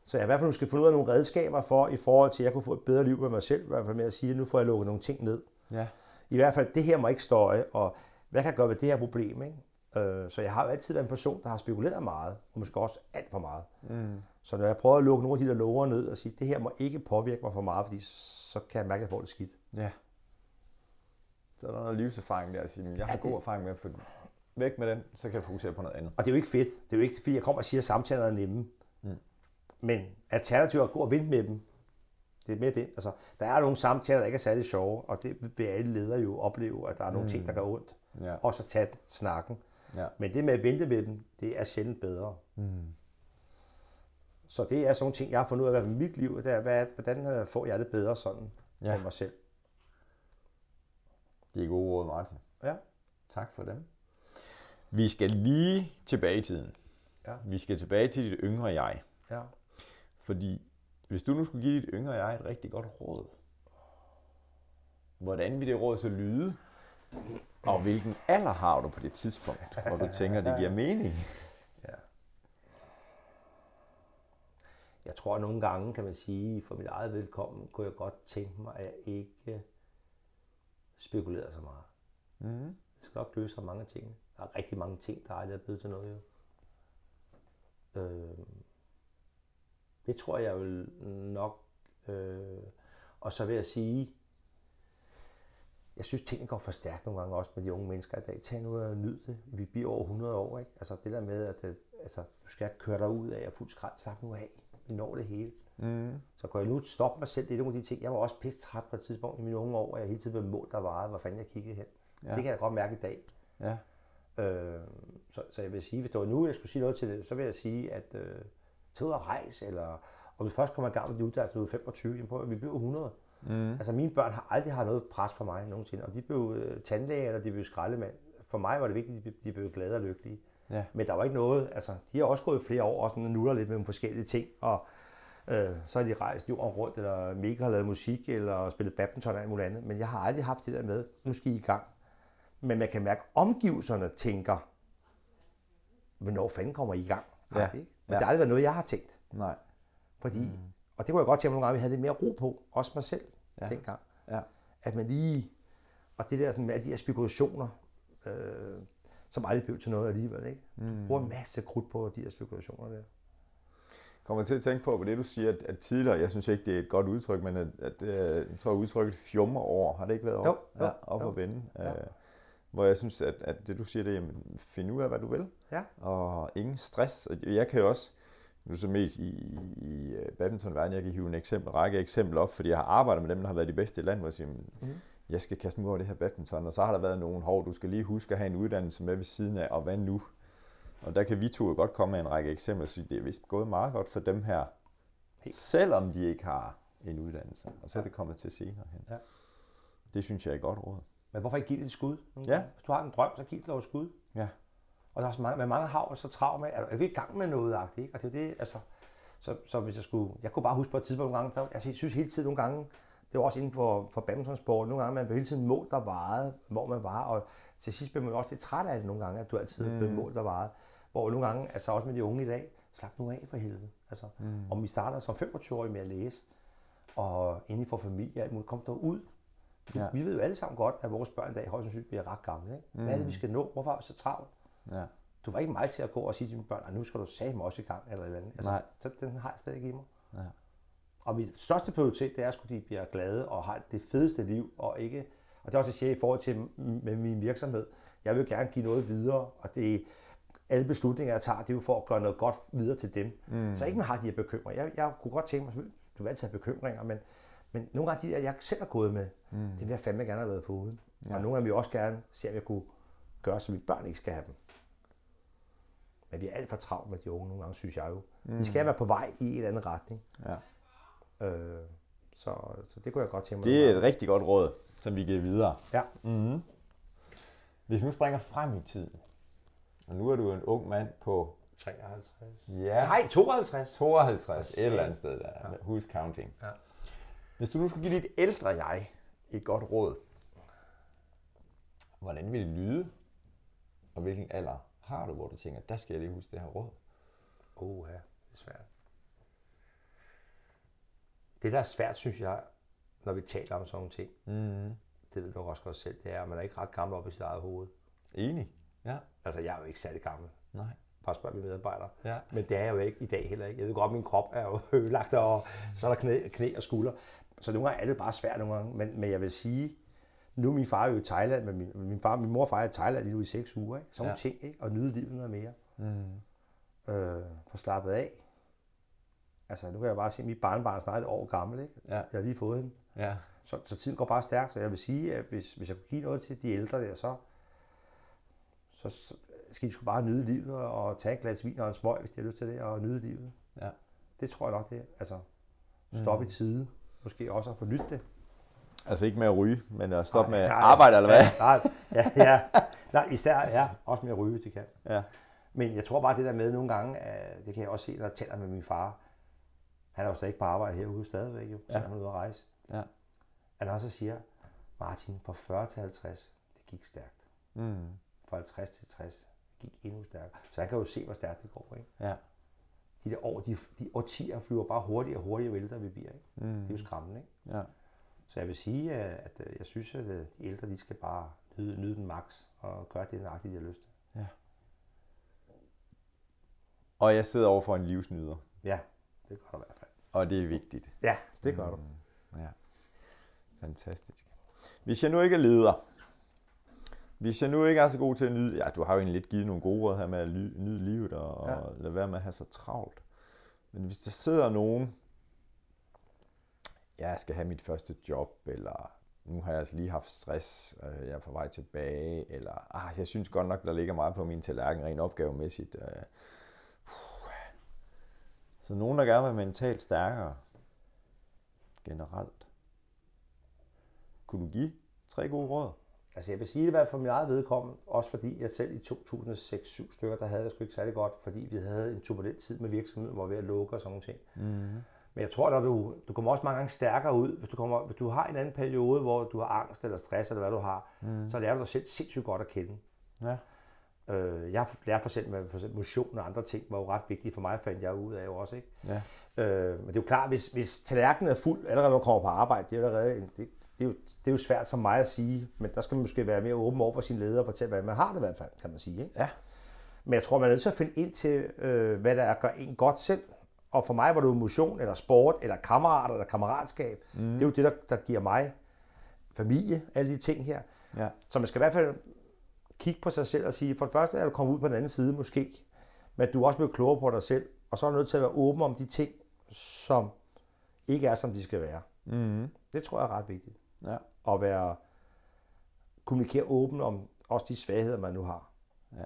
Så jeg i hvert fald skal finde ud af nogle redskaber for, i forhold til, at jeg kunne få et bedre liv med mig selv, i hvert fald med at sige, at nu får jeg lukket nogle ting ned. Ja. I hvert fald, det her må ikke støje, og hvad kan jeg gøre ved det her problem? Ikke? Øh, så jeg har jo altid været en person, der har spekuleret meget, og måske også alt for meget. Mm. Så når jeg prøver at lukke nogle af de der lover ned og sige, det her må ikke påvirke mig for meget, fordi så kan jeg mærke, at jeg får det skidt. Ja. Så er der noget livserfaring der at sige, jeg har Ja, ja, god det- erfaring med at få væk med den, så kan jeg fokusere på noget andet. Og det er jo ikke fedt. Det er jo ikke, fordi jeg kommer og siger, at samtaler er nemme. Men alternativet er at gå og vente med dem. Det er mere det. Altså, der er nogle samtaler, der ikke er særlig sjove, og det vil alle ledere jo opleve, at der er nogle mm. ting, der gør ondt. Ja. Og så tage snakken. Ja. Men det med at vente med dem, det er sjældent bedre. Mm. Så det er sådan nogle ting, jeg har fundet ud af i mit liv. Det er, hvad, hvordan øh, får jeg det bedre sådan Ja. med mig selv. Det er gode råd, Martin. Ja. Tak for dem. Vi skal lige tilbage i tiden. Ja. Vi skal tilbage til dit yngre jeg. Ja. Fordi hvis du nu skulle give dit yngre jeg et rigtig godt råd, hvordan vil det råd så lyde? Og hvilken alder har du på det tidspunkt, hvor du tænker, det giver mening? Jeg tror, at nogle gange, kan man sige, for mit eget vedkommende, kunne jeg godt tænke mig, at jeg ikke spekulerede så meget. Mm. Det skal nok løse så mange ting. Der er rigtig mange ting, der aldrig er blevet til noget. Jo. Øh, det tror jeg vil nok. Øh, og så vil jeg sige, jeg synes, tingene går for stærkt nogle gange også med de unge mennesker i dag. Tag nu og nyd det. Vi bliver over 100 år, ikke? Altså det der med, at øh, altså, du skal køre dig ud af og fuld skrald, slap nu af. vi når det hele. Mm. Så kan jeg nu stoppe mig selv. Det er nogle af de ting. Jeg var også pisse træt på et tidspunkt i mine unge år, og jeg hele tiden blev målt der varede, hvor fanden jeg kiggede hen. Ja. Det kan jeg godt mærke i dag. Ja. Øh, så, så jeg vil sige, hvis det var nu, jeg skulle sige noget til det, så vil jeg sige, at øh, tage ud og rejse, eller om vi først kommer i gang med de uddannelse, når du er 25, jamen prøv, vi bliver 100. Mm. Altså mine børn har aldrig haft noget pres for mig nogensinde, og de blev øh, tandlæge, eller de blev skraldemand. For mig var det vigtigt, at de, de blev glade og lykkelige. Ja. Men der var ikke noget, altså de har også gået flere år og sådan nuller lidt med nogle forskellige ting, og øh, så har de rejst jorden rundt, eller Mikkel har lavet musik, eller spillet badminton og alt muligt andet. Men jeg har aldrig haft det der med, nu skal I i gang. Men man kan mærke, at omgivelserne tænker, hvornår fanden kommer I i gang? Ja. Ikke? Men Ja. det har aldrig været noget, jeg har tænkt. Nej. Fordi, mm. og det kunne jeg godt tænke mig nogle gange, at vi havde lidt mere ro på, også mig selv Ja. dengang. Ja. At man lige, og det der sådan med alle de her spekulationer, øh, som aldrig blev til noget alligevel, ikke? Mm. Bruger en masse krudt på de her spekulationer der. kommer til at tænke på, på det du siger, at, at tidligere, jeg synes ikke, det er et godt udtryk, men at, at øh, jeg tror udtrykket fjummer over, har det ikke været op, Jo, jo, ja, op jo. at vende? Ja. Øh, hvor jeg synes, at, at det du siger, det er, jamen, find ud af, hvad du vil, Ja. og ingen stress. Og jeg kan jo også, nu så mest i, i, øh, badmintonverdenen, jeg kan hive en eksempel, række eksempler op, fordi jeg har arbejdet med dem, der har været de bedste i landet, hvor jeg siger, mm. jeg skal kaste mig over det her badminton, og så har der været nogen, hov, du skal lige huske at have en uddannelse med ved siden af, og hvad nu? Og der kan vi to godt komme med en række eksempler, så det er vist gået meget godt for dem her, Helt. selvom de ikke har en uddannelse, og så er det kommet til senere hen. Ja. Det synes jeg er et godt råd. Men hvorfor ikke give det et skud? Ja. Hvis du har en drøm, så giv det dog et skud. Ja. Og der er så mange, men mange har så travlt med, at du ikke i gang med noget, ikke? Og det er det, altså, så, så hvis jeg skulle, jeg kunne bare huske på et tidspunkt nogle gange, der, altså jeg synes hele tiden nogle gange, det var også inden for, for badmintonsport, nogle gange man blev hele tiden målt der varede, hvor man var, og til sidst blev man også lidt træt af det nogle gange, at du altid mm. blev målt der varede. Hvor nogle gange, altså også med de unge i dag, slap nu af for helvede. Altså, mm. om vi starter som 25-årige med at læse, og inden for familie, alt muligt, kom der ud. Ja. Vi ved jo alle sammen godt, at vores børn i dag højst sandsynligt bliver ret gamle. Ikke? Hvad er det, vi skal nå? Hvorfor er vi så travlt? Ja. Du var ikke mig til at gå og sige til mine børn, at nu skal du sige også i gang, eller eller andet. Altså, Nej. Så den har jeg slet ikke i mig. Ja. Og mit største prioritet, det er, at de bliver glade og har det fedeste liv, og ikke... Og det er også, jeg siger i forhold til med min virksomhed. Jeg vil gerne give noget videre, og det alle beslutninger, jeg tager, det er jo for at gøre noget godt videre til dem. Mm. Så ikke man har de her bekymringer. Jeg, jeg kunne godt tænke mig, du vil altid have bekymringer, men, men nogle gange de der, jeg selv har gået med, mm. det vil jeg fandme gerne have været foruden. Ja. Og nogle gange vil jeg også gerne se, om jeg kunne gøre, så mine børn ikke skal have dem. Men vi er alt for travlt med de unge nogle gange, synes jeg jo. Mm. De skal være på vej i en eller anden retning. ja. Øh, så, så det kunne jeg godt tænke mig. Det er et rigtig godt råd, som vi giver videre. Ja. Mm-hmm. Hvis vi nu springer frem i tiden, og nu er du en ung mand på 53. ja, Nej, 52. 52, et satan. eller andet sted der. Ja. Who's counting? Ja. Hvis du nu skulle give dit ældre jeg et godt råd, hvordan vil det lyde? Og hvilken alder har du, hvor du tænker, der skal jeg lige huske det her råd? Åh, ja, det er svært. Det, der er svært, synes jeg, når vi taler om sådan nogle ting, Mm. det ved du også godt selv, det er, at man er ikke ret gammel op i sit eget hoved. Enig? Ja. Altså, jeg er jo ikke særlig gammel. Nej. Bare spørg mine medarbejdere. Ja. Men det er jeg jo ikke i dag heller ikke. Jeg ved godt, at min krop er jo ødelagt, og så er der knæ, knæ og skulder. Så nogle gange er det bare svært nogle gange. Men, men jeg vil sige, nu er min far jo i Thailand, men min, min, far, min mor og far er i Thailand lige nu i seks uger. Ikke? Sådan Ja. ting, ikke? og nyde livet noget mere. Mm. Øh, få slappet af. Altså, nu kan jeg bare se, at mit barnbarn er snart et år gammel. Ikke? Ja. Jeg har lige fået hende. Ja. Så, så tiden går bare stærkt, så jeg vil sige, at hvis, hvis jeg kunne give noget til de ældre der, så, så skal de sgu bare nyde livet og tage et glas vin og en smøg, hvis de har lyst til det, og nyde livet. Ja. Det tror jeg nok, det er. Altså, stoppe mm. i tide. Måske også at få nyt det. Altså ikke med at ryge, men at stoppe med Nej, arbejde, eller hvad? Nej, ja, ja. Nej, især ja, også med at ryge, hvis de kan. Ja. Men jeg tror bare, det der med nogle gange, at det kan jeg også se, når jeg taler med min far. Han er jo stadig på arbejde herude stadigvæk, jo, selvom han er ude at rejse. Ja. Han også siger, Martin, fra 40 til 50, det gik stærkt. Mm. Fra 50 til 60, det gik endnu stærkere. Så han kan jo se, hvor stærkt det går. Ikke? Ja. De der år, de, de årtier flyver bare hurtigere og hurtigere, jo ældre vi bliver. Ikke? Mm. Det er jo skræmmende. Ikke? Ja. Så jeg vil sige, at at, øh, jeg synes, at øh, de ældre, de skal bare nyde, nyde den max og gøre det nøjagtigt, de har lyst til. Og jeg sidder over for en livsnyder, Ja, det gør der i hvert fald. og det er vigtigt. Ja, det gør du. Ja. Fantastisk. Hvis jeg nu ikke er leder, hvis jeg nu ikke er så god til at nyde, ja, du har jo egentlig lidt givet nogle gode råd her med at nyde livet og. Ja. og lade være med at have så travlt. Men hvis der sidder nogen, jeg skal have mit første job, eller nu har jeg altså lige haft stress, øh, jeg er på vej tilbage, eller ah, jeg synes godt nok, der ligger meget på min tallerken rent opgavemæssigt. Øh, så nogen, der gerne vil være mentalt stærkere, generelt. Kunne du give tre gode råd? Altså jeg vil sige det i hvert fald for min eget vedkommende, også fordi jeg selv i 2006-7 stykker, der havde det sgu ikke særlig godt, fordi vi havde en turbulent tid med virksomheden, hvor vi var ved at lukke og sådan nogle ting. Mm. Men jeg tror, at du, du kommer også mange gange stærkere ud, hvis du, kommer, hvis du har en anden periode, hvor du har angst eller stress, eller hvad du har, mm. så lærer du dig selv sindssygt godt at kende. Ja. Øh, jeg lært for eksempel, for eksempel motion og andre ting, var jo ret vigtige for mig, fandt jeg ud af jo også. Ikke? Ja. Øh, men det er jo klart, hvis, hvis tallerkenen er fuld, allerede når du kommer på arbejde, det er jo allerede en, det, det, er jo, det er jo svært som mig at sige, men der skal man måske være mere åben over for sin leder og fortælle, hvad man har det i hvert fald, kan man sige. Ikke? Ja. Men jeg tror, man er nødt til at finde ind til, øh, hvad der er, gør en godt selv. Og for mig var det jo motion, eller sport, eller kammerater, eller kammeratskab. Mm. Det er jo det, der, der giver mig familie, alle de ting her. Ja. Så man skal i hvert fald kigge på sig selv og sige, for det første er du kommet ud på den anden side måske, men du er også blevet klogere på dig selv, og så er du nødt til at være åben om de ting, som ikke er, som de skal være. Mm. Det tror jeg er ret vigtigt. Ja. At være, kommunikere åben om også de svagheder, man nu har. Ja.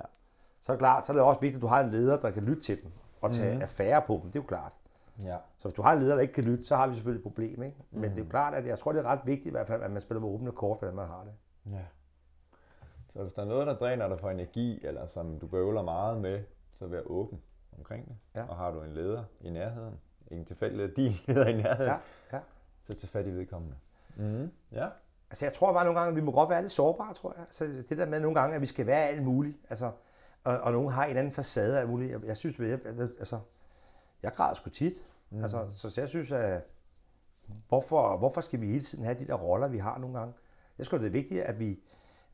Så er det klart, så er det også vigtigt, at du har en leder, der kan lytte til dem og tage mm. affære på dem. Det er jo klart. Ja. Så hvis du har en leder, der ikke kan lytte, så har vi selvfølgelig et problem. Ikke? Men mm. det er jo klart, at jeg tror, det er ret vigtigt i hvert fald, at man spiller med åbne kort, hvordan man har det. Ja. Så hvis der er noget, der dræner dig for energi, eller som du bøvler meget med, så vær åben omkring det. Ja. Og har du en leder i nærheden, en tilfældig din leder i nærheden, ja. Ja. så tag fat i vedkommende. Mm. Ja. Altså jeg tror bare nogle gange, at vi må godt være lidt sårbare, tror jeg. Altså det der med nogle gange, at vi skal være alt muligt. Altså, og, og nogen har en anden facade af muligt. Jeg, jeg synes, at jeg, altså, jeg græder sgu tit. Mm. Altså, så jeg synes, at hvorfor, hvorfor skal vi hele tiden have de der roller, vi har nogle gange? Jeg synes, det er vigtigt, at vi,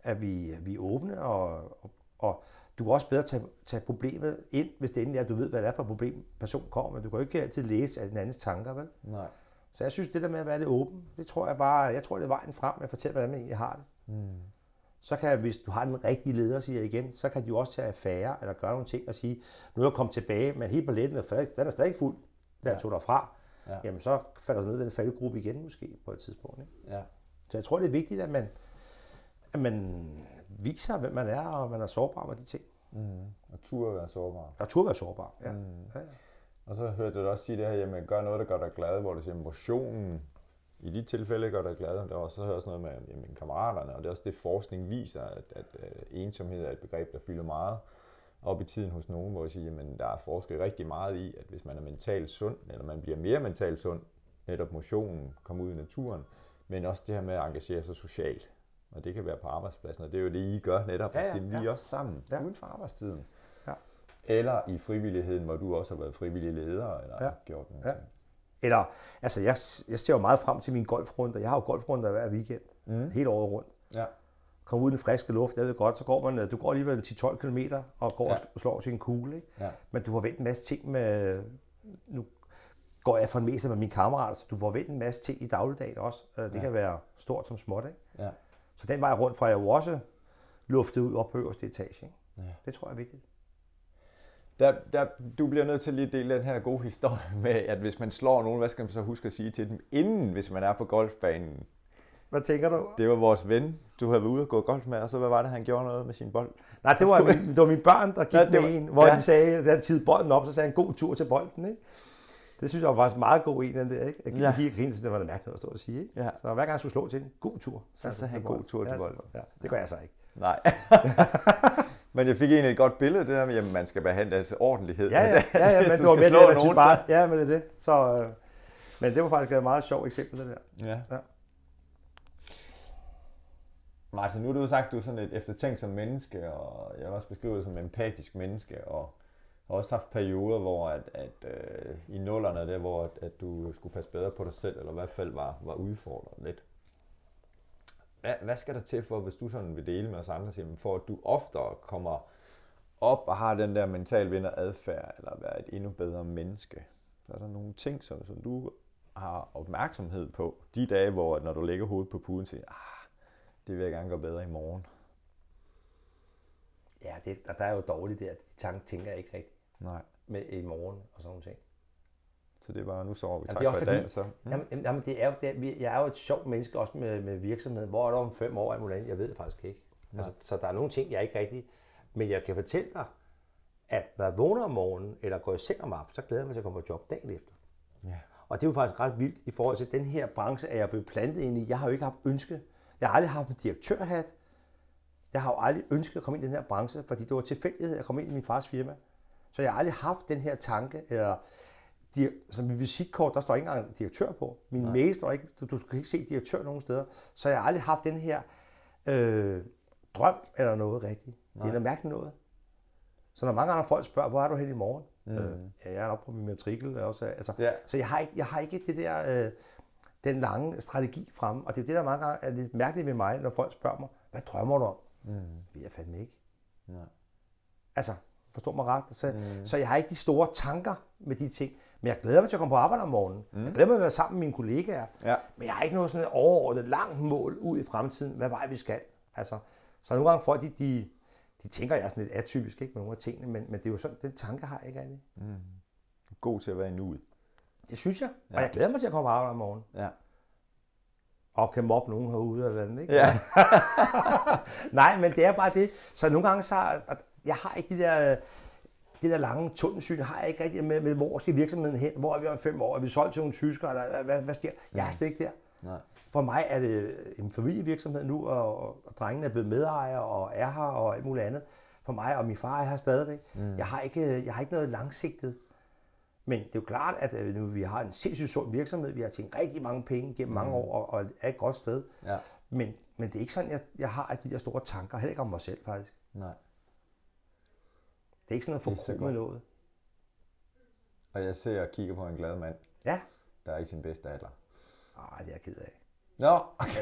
at vi, vi er åbne, og, og, og du kan også bedre tage, tage problemet ind, hvis det endelig er, at du ved, hvad det er for et problem, person kommer med. Du kan jo ikke altid læse af den andens tanker, vel? Nej. Så jeg synes, det der med at være lidt åben, det tror jeg bare, jeg tror, det er vejen frem med at fortælle, hvordan man egentlig har det. Mm. Så kan, hvis du har den rigtige leder, siger jeg igen, så kan de jo også tage affære, eller gøre nogle ting og sige, nu er jeg kommet tilbage, men helt balletten er, den er stadig fuld, der ja. tog derfra. Ja. Jamen så falder du ned i den faldgruppe igen måske på et tidspunkt. Ikke? Ja. Så jeg tror, det er vigtigt, at man, at man viser, hvem man er, og man er sårbar med de ting. Mm. Og turde være sårbar. Og turde være sårbar, ja. Mm. ja, ja. Og så hørte jeg dig også sige det her, jamen gør noget, der gør dig glad, hvor du siger, motionen i de tilfælde gør dig glad. Der var så også noget med jamen, kammeraterne, og det er også det, forskning viser, at, at, at ensomhed er et begreb, der fylder meget op i tiden hos nogen, hvor jeg siger, jamen, der er forsket rigtig meget i, at hvis man er mentalt sund, eller man bliver mere mentalt sund, netop motionen, komme ud i naturen, men også det her med at engagere sig socialt. Og det kan være på arbejdspladsen, og det er jo det, I gør netop, ja, ja, sige, vi ja. er også sammen ja. uden for arbejdstiden. Ja. Eller i frivilligheden, hvor du også har været frivillig leder, eller ja. gjort noget. Ja. Ting. Eller, altså jeg, jeg ser jo meget frem til min golfrunde. Jeg har jo golfrunder hver weekend, mm. hele året rundt. Ja. Kom ud i den friske luft, jeg ved godt, så går man, du går alligevel 10-12 km og går ja. og slår til en kugle. Ikke? Ja. Men du får vendt en masse ting med, nu går jeg for en meste med mine kammerater, så du får vendt en masse ting i dagligdagen også. Øh, det ja. kan være stort som småt. Ikke? Ja. Så den vej rundt fra jeg jo også luftet ud op på øverste etage. Ikke? Ja. Det tror jeg er vigtigt. Der, der, du bliver nødt til lige at dele den her gode historie med, at hvis man slår nogen, hvad skal man så huske at sige til dem, inden hvis man er på golfbanen? Hvad tænker du? Det var vores ven, du havde været ude og gå golf med, og så hvad var det, han gjorde noget med sin bold? Nej, det var, min, det var mine børn, der gik ja, med var, en, hvor ja. de sagde, at han tid bolden op, så sagde han, god tur til bolden, ikke? Det synes jeg var faktisk meget god en, den der, ikke? Jeg gik ja. grinede, det var det mærkeligt at stå og sige, ikke? Ja. Så hver gang jeg skulle slå til en god tur, så, så sagde han god tur til bolden. Ja, det gør jeg så ikke. Nej. Men jeg fik egentlig et godt billede, det der med, at man skal behandle altså ordentlighed. Ja, ja, ja, ja men det var mere det, jeg bare, ja, men det er det. Så, øh, men det var faktisk et meget sjovt eksempel, det der. Ja. ja. Martin, nu har du sagt, at du er sådan et eftertænkt som menneske, og jeg har også beskrevet som empatisk menneske, og har også haft perioder, hvor at, at øh, i nullerne der, hvor at, at du skulle passe bedre på dig selv, eller i hvert fald var, var udfordret lidt. Hvad, hvad skal der til for, hvis du sådan vil dele med os andre, siger, for at du oftere kommer op og har den der mental vinder adfærd, eller være et endnu bedre menneske? Så er der nogle ting, som, som du har opmærksomhed på, de dage, hvor når du lægger hovedet på puden, siger, ah, det vil jeg gerne gøre bedre i morgen. Ja, det, der er jo dårligt der. De tanker tænker jeg ikke rigtigt. Nej. Med i morgen og sådan nogle ting. Så det var, nu sover vi. Jamen, Tak det er for i dag. Så. Mm. Jamen, jamen, det er jo, det er, jeg er jo et sjovt menneske også med, med virksomheden. Hvor er der om fem år, alt muligt andet? Jeg ved det faktisk ikke. Altså, så der er nogle ting, jeg ikke rigtig... Men jeg kan fortælle dig, at når jeg vågner om morgenen, eller går i seng om aftenen, så glæder jeg mig til at komme på job dagen efter. Ja. Og det er jo faktisk ret vildt i forhold til den her branche, er jeg blevet plantet ind i. Jeg har jo ikke haft ønske. Jeg har aldrig haft en direktørhat. Jeg har jo aldrig ønsket at komme ind i den her branche, fordi det var tilfældighed, at jeg kom ind i min fars firma. Så jeg har aldrig haft den her tanke, eller di- som mit visitkort, der står ikke engang direktør på. Min Nej. mail står ikke, du, du kan ikke se direktør nogen steder. Så jeg har aldrig haft den her øh, drøm eller noget rigtigt. Det er noget mærkeligt noget. Så når mange andre folk spørger, hvor er du hen i morgen? Mm. Øh, ja, jeg er oppe på min matrikel. Også, altså, Ja. Så jeg har, ikke, jeg har ikke det der, øh, den lange strategi fremme. Og det er det, der mange gange er lidt mærkeligt ved mig, når folk spørger mig, hvad drømmer du om? Mm. Det ved jeg fandme ikke. Nej. Altså, forstår mig ret. Så, mm. så jeg har ikke de store tanker med de ting. Men jeg glæder mig til at komme på arbejde om morgenen. Mm. Jeg glæder mig til at være sammen med mine kollegaer. Ja. Men jeg har ikke noget sådan et overordnet langt mål ud i fremtiden, hvad vej vi skal. Altså, så nogle gange folk, de, de, de tænker, jeg er sådan lidt atypisk ikke, med nogle af tingene, men, men det er jo sådan, den tanke har jeg ikke rigtig. God til at være i nuet. Det synes jeg. Og jeg glæder mig til at komme på arbejde om morgenen. Ja. Og kan mobbe nogen herude eller andet, ikke? Ja. Nej, men det er bare det. Så nogle gange så, at jeg har ikke de der, det der lange tunnelsyn, har jeg ikke rigtig med, med, hvor skal virksomheden hen? Hvor er vi om fem år? Er vi solgt til nogle tyskere? Eller, hvad, hvad, sker? Jeg er slet ikke der. Nej. For mig er det en familievirksomhed nu, og, og, drengene er blevet medejere og er her og alt muligt andet. For mig og min far er her stadigvæk. Mm. Jeg, har ikke, jeg har ikke noget langsigtet. Men det er jo klart, at øh, nu vi har en sindssygt sund virksomhed. Vi har tjent rigtig mange penge gennem mange år og, og er et godt sted. Ja. Men, men det er ikke sådan, jeg, jeg har de der store tanker. Heller ikke om mig selv, faktisk. Nej. Det er ikke sådan er med godt. noget. Og jeg ser og kigger på en glad mand, Ja. der er i sin bedste alder. Ej, det er jeg ked af. Nå, okay.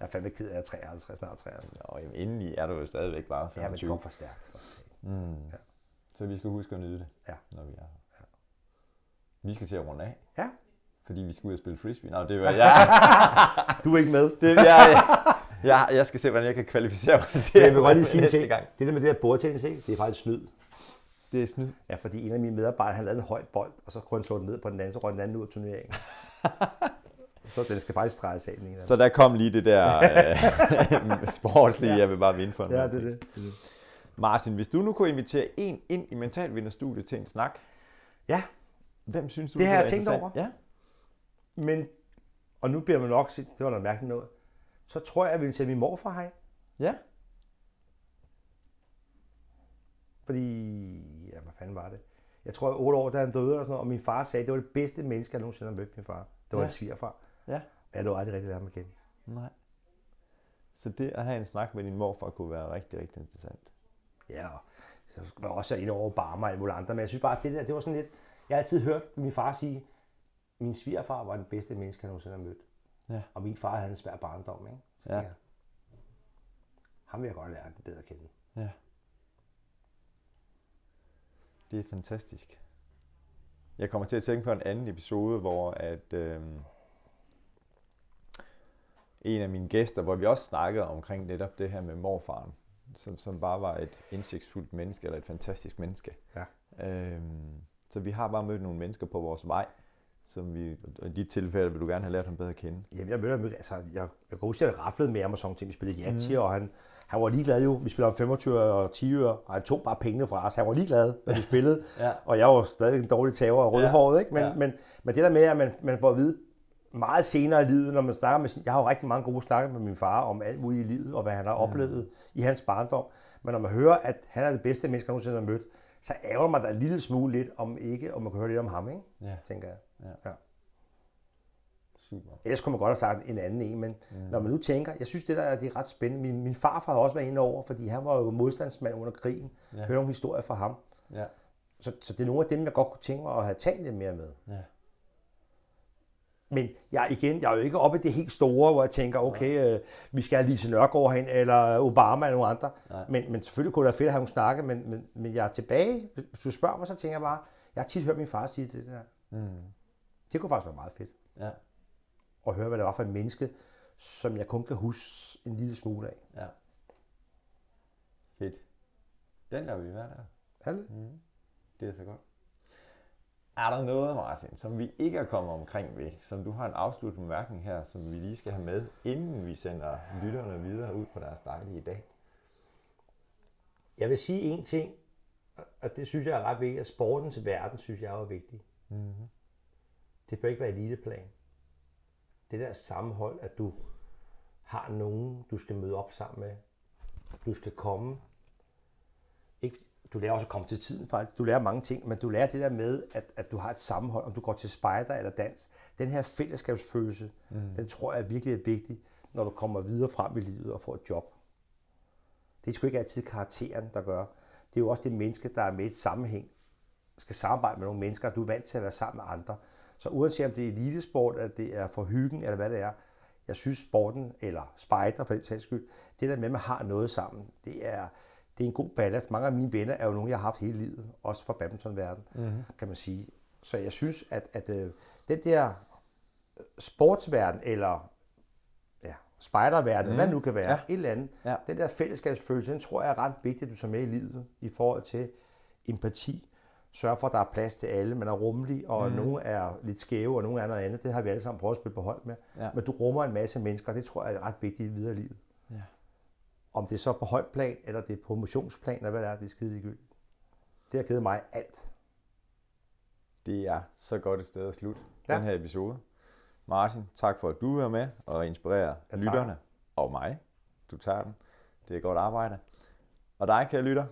Jeg er fandme ked af, at jeg er 53, snart 53. Nå, jamen, indeni er du jo stadigvæk bare Ja, men det 25. går for stærkt. For satan. Så vi skal huske at nyde det, Ja. når vi er her. Vi skal til at runde af, ja. fordi vi skal ud og spille frisbee. Nå, det var jeg. Du er ikke med. det, jeg, jeg, jeg skal se, hvordan jeg kan kvalificere mig til Jeg vil godt lige sige en ting. gang. Det der med det der bordtennis, ikke? det er faktisk snyd. Det er snyd. Ja, fordi en af mine medarbejdere, han lavede en højt bold, og så kunne han slå den ned på den anden, så røg den anden ud af turneringen. så den skal faktisk streges af den ene Så der kom lige det der øh, sportslige, ja. jeg vil bare vinde for en. Ja, det er det. det, er det. Martin, hvis du nu kunne invitere en ind i Mentalvinderstudiet til en snak, Ja, hvem synes du, Det har kunne jeg tænkt over. Ja. men, og nu bliver man nok set, det var noget mærkeligt noget, så tror jeg, jeg vil tage min morfar herind. Ja. Fordi, fanden var det? Jeg tror, var otte år, da han døde, og, sådan noget, og min far sagde, at det var det bedste menneske, jeg nogensinde har mødt min far. Det var Ja. en svigerfar. Ja. Og jeg nåede aldrig rigtig lære ham igen. Nej. Så det at have en snak med din morfar kunne være rigtig, rigtig interessant. Ja, og så var jeg også inde over Obama og alle andre, men jeg synes bare, at det der, det var sådan lidt, jeg har altid hørt min far sige, min svigerfar var den bedste menneske, jeg nogensinde har mødt. Ja. Og min far havde en svær barndom, ikke? Så Ja. jeg, ham vil jeg godt lære det bedre at kende. Ja. Det er fantastisk. Jeg kommer til at tænke på en anden episode, hvor at øh, en af mine gæster, hvor vi også snakkede omkring netop det her med morfaren, som, som bare var et indsigtsfuldt menneske, eller et fantastisk menneske. Ja. Øh, så vi har bare mødt nogle mennesker på vores vej, som vi, og i de tilfælde vil du gerne have lært ham bedre at kende. Jamen, jeg mødte ham, altså, jeg, jeg kan huske, at jeg raflede med ham og sådan ting. Vi spillede Yatzy, mm. og han, han var ligeglad jo. Vi spillede om 25 og 10 øre, og han tog bare pengene fra os. Han var ligeglad, når vi spillede. Ja. Og jeg var stadig en dårlig tager og rødhåret, ikke? Men, Ja. men, men det der med, at man, man får at vide meget senere i livet, når man snakker med sin... Jeg har jo rigtig mange gode snakker med min far om alt muligt i livet, og hvad han har oplevet i hans barndom. Men når man hører, at han er det bedste menneske, jeg nogensinde har mødt, så ærger man da en lille smule lidt, om ikke, om man kan høre lidt om ham, ikke? Ja. tænker jeg. Ja. Ja. Super. Ellers kunne man godt have sagt en anden en, men mm. når man nu tænker, jeg synes det der er, det er ret spændende. Min, min farfar har også været inde over, fordi han var jo modstandsmand under krigen. Ja. Hørte nogle historier fra ham. Ja. Så, så det er nogle af dem, jeg godt kunne tænke mig at have talt lidt mere med. Ja. Men jeg, igen, jeg er jo ikke oppe i det helt store, hvor jeg tænker, okay, øh, vi skal have Lise Nørgaard hen, eller Obama eller nogle andre. Nej. Men, men selvfølgelig kunne det være fedt at have nogle snakke, men, men, men jeg er tilbage. Hvis du spørger mig, så tænker jeg bare, jeg har tit hørt min far sige det der. Mm. Det kunne faktisk være meget fedt. Ja. At høre, hvad det var for et menneske, som jeg kun kan huske en lille smule af. Ja. Fedt. Den laver vi hver dag. Det? Mm. Det er så godt. Er der noget, Martin, som vi ikke er kommet omkring ved, som du har en afsluttende bemærkning her, som vi lige skal have med, inden vi sender lytterne videre ud på deres dejlige dag? Jeg vil sige en ting, og det synes jeg er ret vigtigt, at sportens verden synes jeg er vigtig. Mm-hmm. Det bør ikke være eliteplan. Det der sammenhold, at du har nogen, du skal møde op sammen med. Du skal komme. Ikke, du lærer også at komme til tiden faktisk. Du lærer mange ting, men du lærer det der med, at, at du har et sammenhold, om du går til spejder eller dans. Den her fællesskabsfølelse, mm. den tror jeg virkelig er vigtig, når du kommer videre frem i livet og får et job. Det er sgu ikke altid karakteren, der gør. Det er jo også det menneske, der er med i et sammenhæng, skal samarbejde med nogle mennesker, du er vant til at være sammen med andre. Så uanset om det er elitesport, eller det er for hyggen, eller hvad det er, jeg synes sporten, eller spejder for den sags skyld, det der med, at man har noget sammen, det er, det er en god ballast. Mange af mine venner er jo nogle, jeg har haft hele livet, også fra badmintonverdenen, mm-hmm. kan man sige. Så jeg synes, at, at øh, den der sportsverden, eller ja, spejderverden, mm. hvad nu kan være, ja. et eller andet, ja. den der fællesskabsfølelse, den tror jeg er ret vigtig, at du tager med i livet, i forhold til empati, sørge for, at der er plads til alle, man er rummelig, og mm. nogle er lidt skæve, og nogle er noget andet. Det har vi alle sammen prøvet at spille på hold med. Ja. Men du rummer en masse mennesker, og det tror jeg er ret vigtigt i videre livet. Ja. Om det er så på højt plan, eller det er på motionsplan, eller hvad det er, det er skide ligegyldigt. Det har givet mig alt. Det er så godt et sted at slutte ja. den her episode. Martin, tak for at du er med og inspirerer ja, lytterne og mig. Du tager den. Det er godt arbejde. Og dig, kære lytter,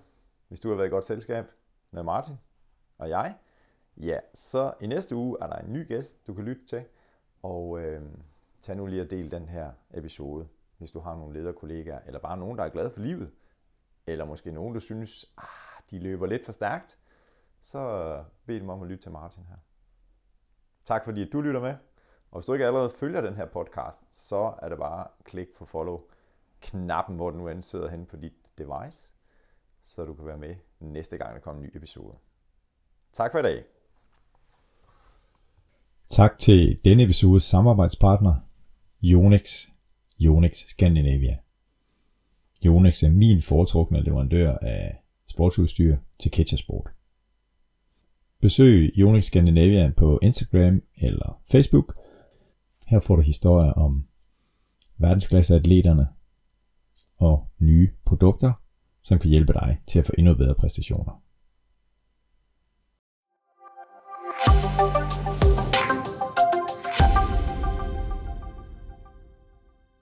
hvis du har været i godt selskab med Martin, og jeg, ja, så i næste uge er der en ny gæst, du kan lytte til. Og øh, tag nu lige og del den her episode, hvis du har nogle lederkollegaer, eller bare nogen, der er glade for livet, eller måske nogen, du synes, ah, de løber lidt for stærkt, så øh, bed dem om at lytte til Martin her. Tak fordi du lytter med. Og hvis du ikke allerede følger den her podcast, så er det bare klik på follow-knappen, hvor den nu end sidder hen på dit device, så du kan være med næste gang, der kommer en ny episode. Tak for i dag. Tak til denne episodes samarbejdspartner, Yonex, Yonex Scandinavia. Yonex er min foretrukne leverandør af sportsudstyr til Ketchersport. Besøg Yonex Scandinavia på Instagram eller Facebook. Her får du historier om verdensklasseatleterne og nye produkter, som kan hjælpe dig til at få endnu bedre præstationer.